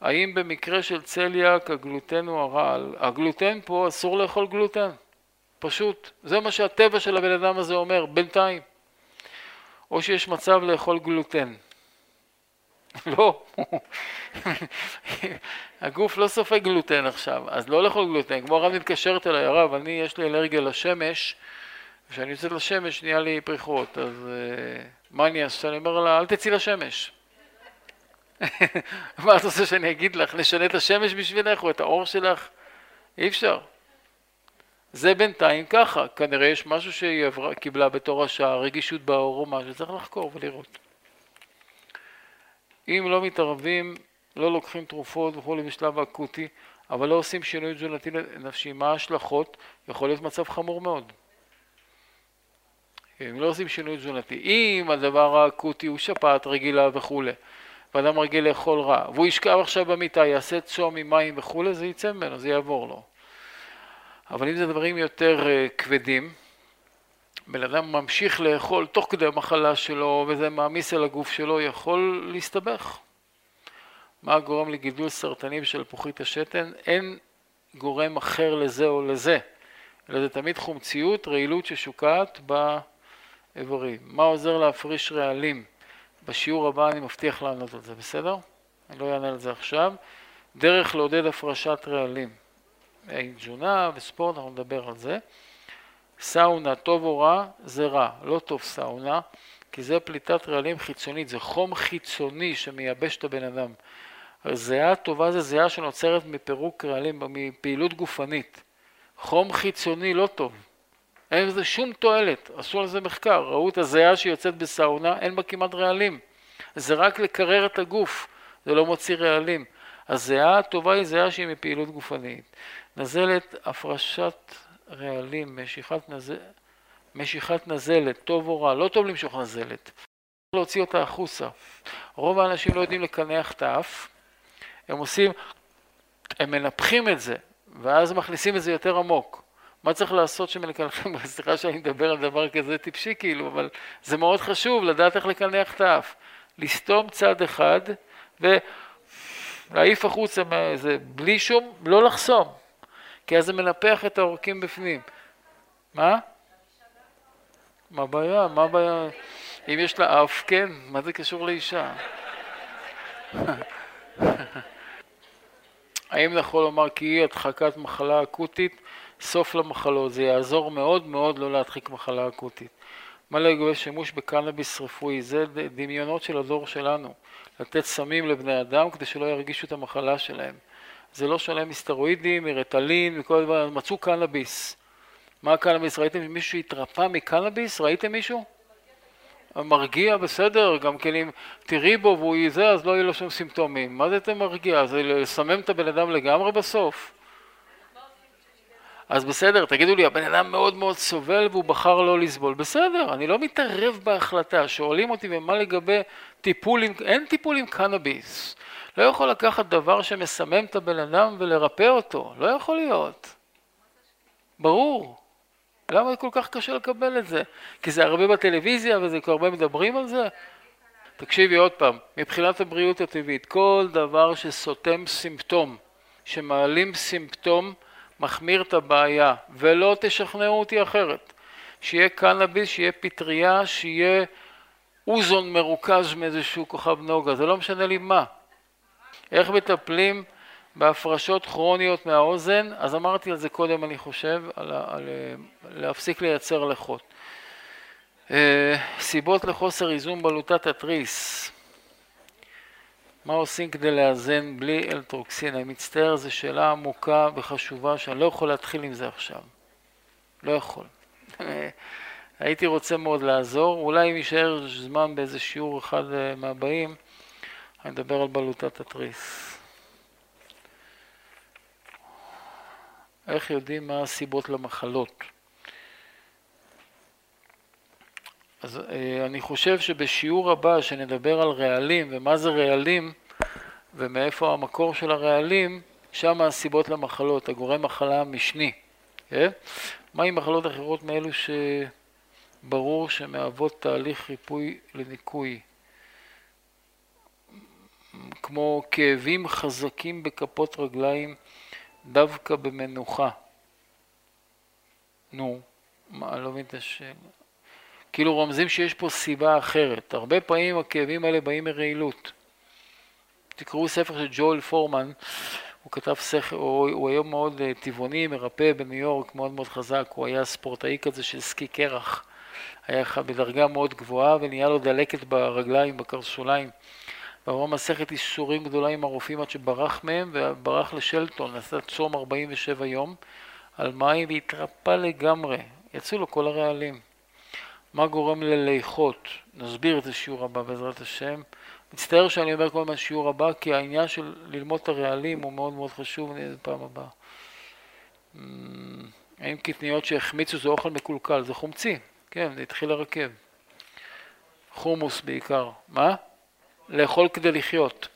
האם במקרה של צליאק הגלוטן הוא הרעל? הגלוטן פה אסור לאכול גלוטן, פשוט. זה מה שהטבע של הבן אדם הזה אומר, בינתיים. או שיש מצב לאכול גלוטן. לא, הגוף לא סופג גלוטן עכשיו, אז לא לאכול גלוטן. כמו הרב מתקשרת אליי, הרב, אני, יש לי אלרגיה לשמש, וכשאני יוצאת לשמש נהיה לי פריחות, אז uh, מה אני אעשה? אני אומר לה, אל תצאי לשמש. מה את רוצה שאני אגיד לך? נשנה את השמש בשבילך או את האור שלך? אי אפשר. זה בינתיים ככה, כנראה יש משהו שהיא קיבלה בתור השעה, רגישות באור או משהו, צריך לחקור ולראות. אם לא מתערבים, לא לוקחים תרופות וכולי בשלב האקוטי, אבל לא עושים שינוי תזונתי נפשי, מה ההשלכות? יכול להיות מצב חמור מאוד. אם לא עושים שינוי תזונתי, אם הדבר האקוטי הוא שפעת רגילה וכולי, ואדם רגיל לאכול רע, והוא ישכב עכשיו במיטה, יעשה צום עם מים וכולי, זה יצא ממנו, זה יעבור לו. אבל אם זה דברים יותר אה, כבדים, בן אדם ממשיך לאכול תוך כדי המחלה שלו וזה מעמיס על הגוף שלו, יכול להסתבך. מה גורם לגידול סרטני בשל פוחית השתן? אין גורם אחר לזה או לזה, אלא זה תמיד חומציות, רעילות ששוקעת באיברים. מה עוזר להפריש רעלים? בשיעור הבא אני מבטיח לענות על זה, בסדר? אני לא אענה על זה עכשיו. דרך לעודד הפרשת רעלים. תזונה וספורט, אנחנו נדבר על זה. סאונה טוב או רע זה רע, לא טוב סאונה, כי זה פליטת רעלים חיצונית, זה חום חיצוני שמייבש את הבן אדם. זיעה טובה זה זיעה שנוצרת מפירוק רעלים, מפעילות גופנית. חום חיצוני לא טוב. אין לזה שום תועלת, עשו על זה מחקר, ראו את הזיעה שיוצאת בסאונה, אין בה כמעט רעלים. זה רק לקרר את הגוף, זה לא מוציא רעלים. הזיעה הטובה היא זיעה שהיא מפעילות גופנית. נזלת הפרשת רעלים, משיכת, נז... משיכת נזלת, טוב או רע, לא טוב למשוך נזלת, להוציא אותה החוצה. רוב האנשים לא יודעים לקנח את האף, הם עושים, הם מנפחים את זה, ואז מכניסים את זה יותר עמוק. מה צריך לעשות שמקנחים? סליחה שאני מדבר על דבר כזה טיפשי כאילו, אבל זה מאוד חשוב לדעת איך לקנח את האף. לסתום צד אחד ולהעיף החוצה זה בלי שום, לא לחסום. כי אז זה מנפח את העורקים בפנים. מה? מה הבעיה? מה הבעיה? אם יש לה אף, כן, מה זה קשור לאישה? האם נכון לומר כי אי הדחקת מחלה אקוטית סוף למחלות? זה יעזור מאוד מאוד לא להדחיק מחלה אקוטית. מה לגבי שימוש בקנאביס רפואי? זה דמיונות של הדור שלנו. לתת סמים לבני אדם כדי שלא ירגישו את המחלה שלהם. זה לא שונה מסטרואידים, מרטלין, מכל דבר, מצאו קנאביס. מה הקנאביס? ראיתם מישהו שהתרפא מקנאביס? ראיתם מישהו? מרגיע, בסדר, גם כן אם תראי בו והוא יזה, אז לא יהיו לו שום סימפטומים. מה זה אתם מרגיע? זה לסמם את הבן אדם לגמרי בסוף? אז בסדר, תגידו לי, הבן אדם מאוד מאוד סובל והוא בחר לא לסבול. בסדר, אני לא מתערב בהחלטה. שואלים אותי, ומה לגבי טיפול עם... אין טיפול עם קנאביס. לא יכול לקחת דבר שמסמם את הבן אדם ולרפא אותו, לא יכול להיות. ברור. למה כל כך קשה לקבל את זה? כי זה הרבה בטלוויזיה וזה כל הרבה מדברים על זה? תקשיבי עוד פעם, מבחינת הבריאות הטבעית, כל דבר שסותם סימפטום, שמעלים סימפטום, מחמיר את הבעיה, ולא תשכנעו אותי אחרת. שיהיה קנאביס, שיהיה פטריה, שיהיה אוזון מרוכז מאיזשהו כוכב נוגה, זה לא משנה לי מה. איך מטפלים בהפרשות כרוניות מהאוזן? אז אמרתי על זה קודם, אני חושב, על, על להפסיק לייצר לחות. אה, סיבות לחוסר איזון בלוטת התריס. מה עושים כדי לאזן בלי אלטרוקסין? אני מצטער, זו שאלה עמוקה וחשובה שאני לא יכול להתחיל עם זה עכשיו. לא יכול. הייתי רוצה מאוד לעזור, אולי אם יישאר זמן באיזה שיעור אחד אה, מהבאים, אני אדבר על בלוטת התריס. איך יודעים מה הסיבות למחלות? אז אה, אני חושב שבשיעור הבא שנדבר על רעלים ומה זה רעלים ומאיפה המקור של הרעלים, שם הסיבות למחלות, הגורם מחלה המשני. כן? מה עם מחלות אחרות מאלו שברור שמהוות תהליך ריפוי לניקוי? כמו כאבים חזקים בכפות רגליים דווקא במנוחה. נו, מה, לא מבין את השאלה. כאילו רומזים שיש פה סיבה אחרת. הרבה פעמים הכאבים האלה באים מרעילות. תקראו ספר של ג'ואל פורמן, הוא כתב ספר, הוא, הוא היום מאוד uh, טבעוני, מרפא בניו יורק, מאוד מאוד חזק, הוא היה ספורטאי כזה של סקי קרח, היה בדרגה מאוד גבוהה ונהיה לו דלקת ברגליים, בקרסוליים. ועבר מסכת איסורים גדולה עם הרופאים עד שברח מהם וברח לשלטון, עשה צום 47 יום על מים והתרפא לגמרי, יצאו לו כל הרעלים. מה גורם לליכות? נסביר את זה שיעור הבא בעזרת השם. מצטער שאני אומר כל הזמן שיעור הבא, כי העניין של ללמוד את הרעלים הוא מאוד מאוד חשוב, את פעם הבאה. האם קטניות שהחמיצו זה אוכל מקולקל? זה חומצי, כן, זה התחיל לרכב. חומוס בעיקר. מה? לאכול כדי לחיות.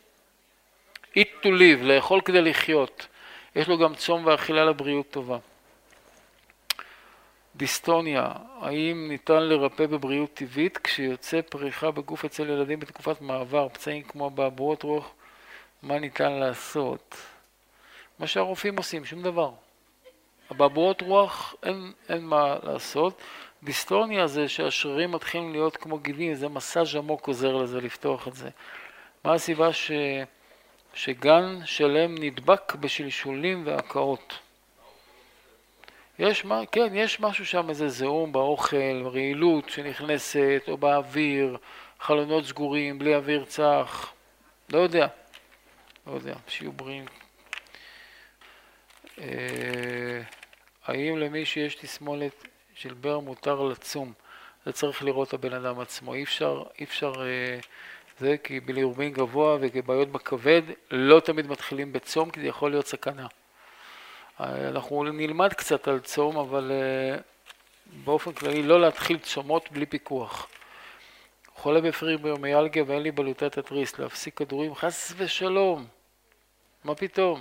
eat to live, לאכול כדי לחיות. יש לו גם צום ואכילה לבריאות טובה. דיסטוניה, האם ניתן לרפא בבריאות טבעית כשיוצא פריחה בגוף אצל ילדים בתקופת מעבר, פצעים כמו אבעבועות רוח, מה ניתן לעשות? מה שהרופאים עושים, שום דבר. אבעבועות רוח, אין, אין מה לעשות. דיסטוניה זה שהשרירים מתחילים להיות כמו גידים, זה מסאז' עמוק עוזר לזה לפתוח את זה. מה הסיבה ש... שגן שלם נדבק בשלשולים והקאות? יש, מה, כן, יש משהו שם, איזה זיהום באוכל, רעילות שנכנסת, או באוויר, חלונות סגורים, בלי אוויר צח, לא יודע, לא יודע, שיהיו בריאים. אה, האם למי שיש תסמולת של בר מותר לצום? זה צריך לראות את הבן אדם עצמו, אי אפשר, אי אפשר, אה, זה כי בלירובין גבוה וכבעיות בכבד לא תמיד מתחילים בצום כי זה יכול להיות סכנה. אנחנו נלמד קצת על צום, אבל אה, באופן כללי לא להתחיל צומות בלי פיקוח. חולה בפריברומיאלגיה ואין לי בלוטת התריס, להפסיק כדורים, חס ושלום. מה פתאום?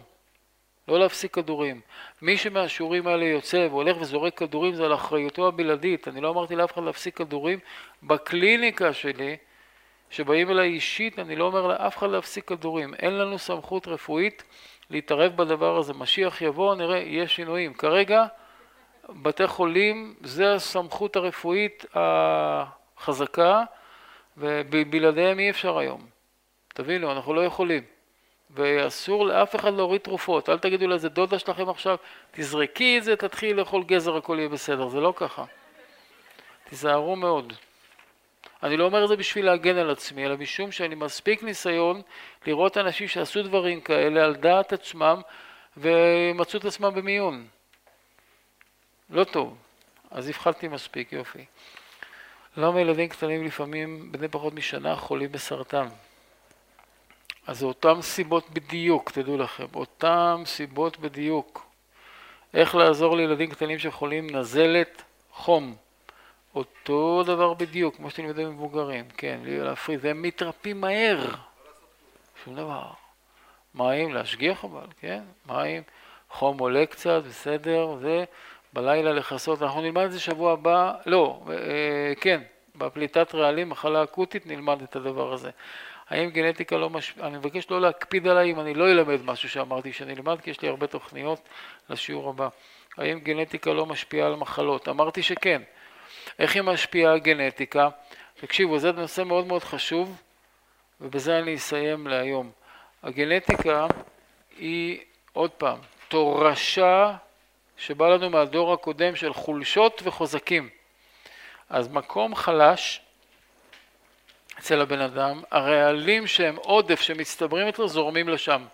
לא להפסיק כדורים. מי שמהשיעורים האלה יוצא והולך וזורק כדורים זה על אחריותו הבלעדית. אני לא אמרתי לאף אחד להפסיק כדורים. בקליניקה שלי, שבאים אליי אישית, אני לא אומר לאף אחד להפסיק כדורים. אין לנו סמכות רפואית להתערב בדבר הזה. משיח יבוא, נראה, יהיה שינויים. כרגע, בתי חולים, זה הסמכות הרפואית החזקה, ובלעדיהם אי אפשר היום. תבינו, אנחנו לא יכולים. ואסור לאף אחד להוריד תרופות. אל תגידו לאיזה דודה שלכם עכשיו, תזרקי את זה, תתחילי לאכול גזר, הכל יהיה בסדר. זה לא ככה. תיזהרו מאוד. אני לא אומר את זה בשביל להגן על עצמי, אלא משום שאני מספיק ניסיון לראות אנשים שעשו דברים כאלה על דעת עצמם ומצאו את עצמם במיון. לא טוב. אז הבחלתי מספיק, יופי. למה ילדים קטנים לפעמים, בני פחות משנה, חולים בסרטן? אז זה אותן סיבות בדיוק, תדעו לכם, אותן סיבות בדיוק. איך לעזור לילדים קטנים שחולים נזלת, חום. אותו דבר בדיוק, כמו שאתם יודעים מבוגרים, כן, להפריד, והם מתרפים מהר. שום דבר. מים, להשגיח אבל, כן, מים, חום עולה קצת, בסדר, זה, בלילה לכסות, אנחנו נלמד את זה שבוע הבא, לא, אה, כן, בפליטת רעלים, מחלה אקוטית, נלמד את הדבר הזה. האם גנטיקה לא משפיעה, אני מבקש לא להקפיד עליי אם אני לא אלמד משהו שאמרתי שאני אלמד, כי יש לי הרבה תוכניות לשיעור הבא. האם גנטיקה לא משפיעה על מחלות? אמרתי שכן. איך היא משפיעה הגנטיקה? תקשיבו, זה נושא מאוד מאוד חשוב, ובזה אני אסיים להיום. הגנטיקה היא, עוד פעם, תורשה שבא לנו מהדור הקודם של חולשות וחוזקים. אז מקום חלש, אצל הבן אדם, הרעלים שהם עודף שמצטברים אצלו זורמים לשם.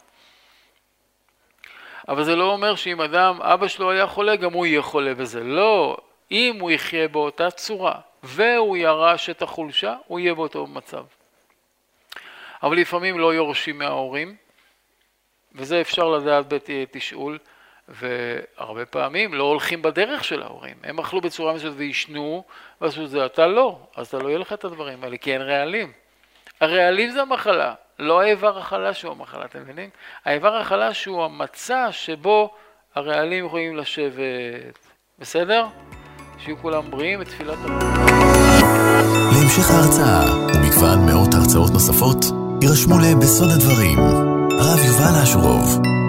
אבל זה לא אומר שאם אדם, אבא שלו היה חולה, גם הוא יהיה חולה בזה. לא, אם הוא יחיה באותה צורה והוא ירש את החולשה, הוא יהיה באותו מצב. אבל לפעמים לא יורשים מההורים, וזה אפשר לדעת בתשאול, והרבה פעמים לא הולכים בדרך של ההורים. הם אכלו בצורה מסוימת ועישנו, ועשו את זה, אתה לא, אז אתה לא יהיה לך את הדברים האלה, כי אין רעלים. הרעלים זה המחלה, לא האיבר החלש הוא המחלה, אתם מבינים? האיבר החלש הוא המצע שבו הרעלים יכולים לשבת. בסדר? שיהיו כולם בריאים ותפילת הרעלים. להמשך ההרצאה ומגוון מאות הרצאות נוספות, יירשמו לבסוד הדברים, הרב יובל אשורוב.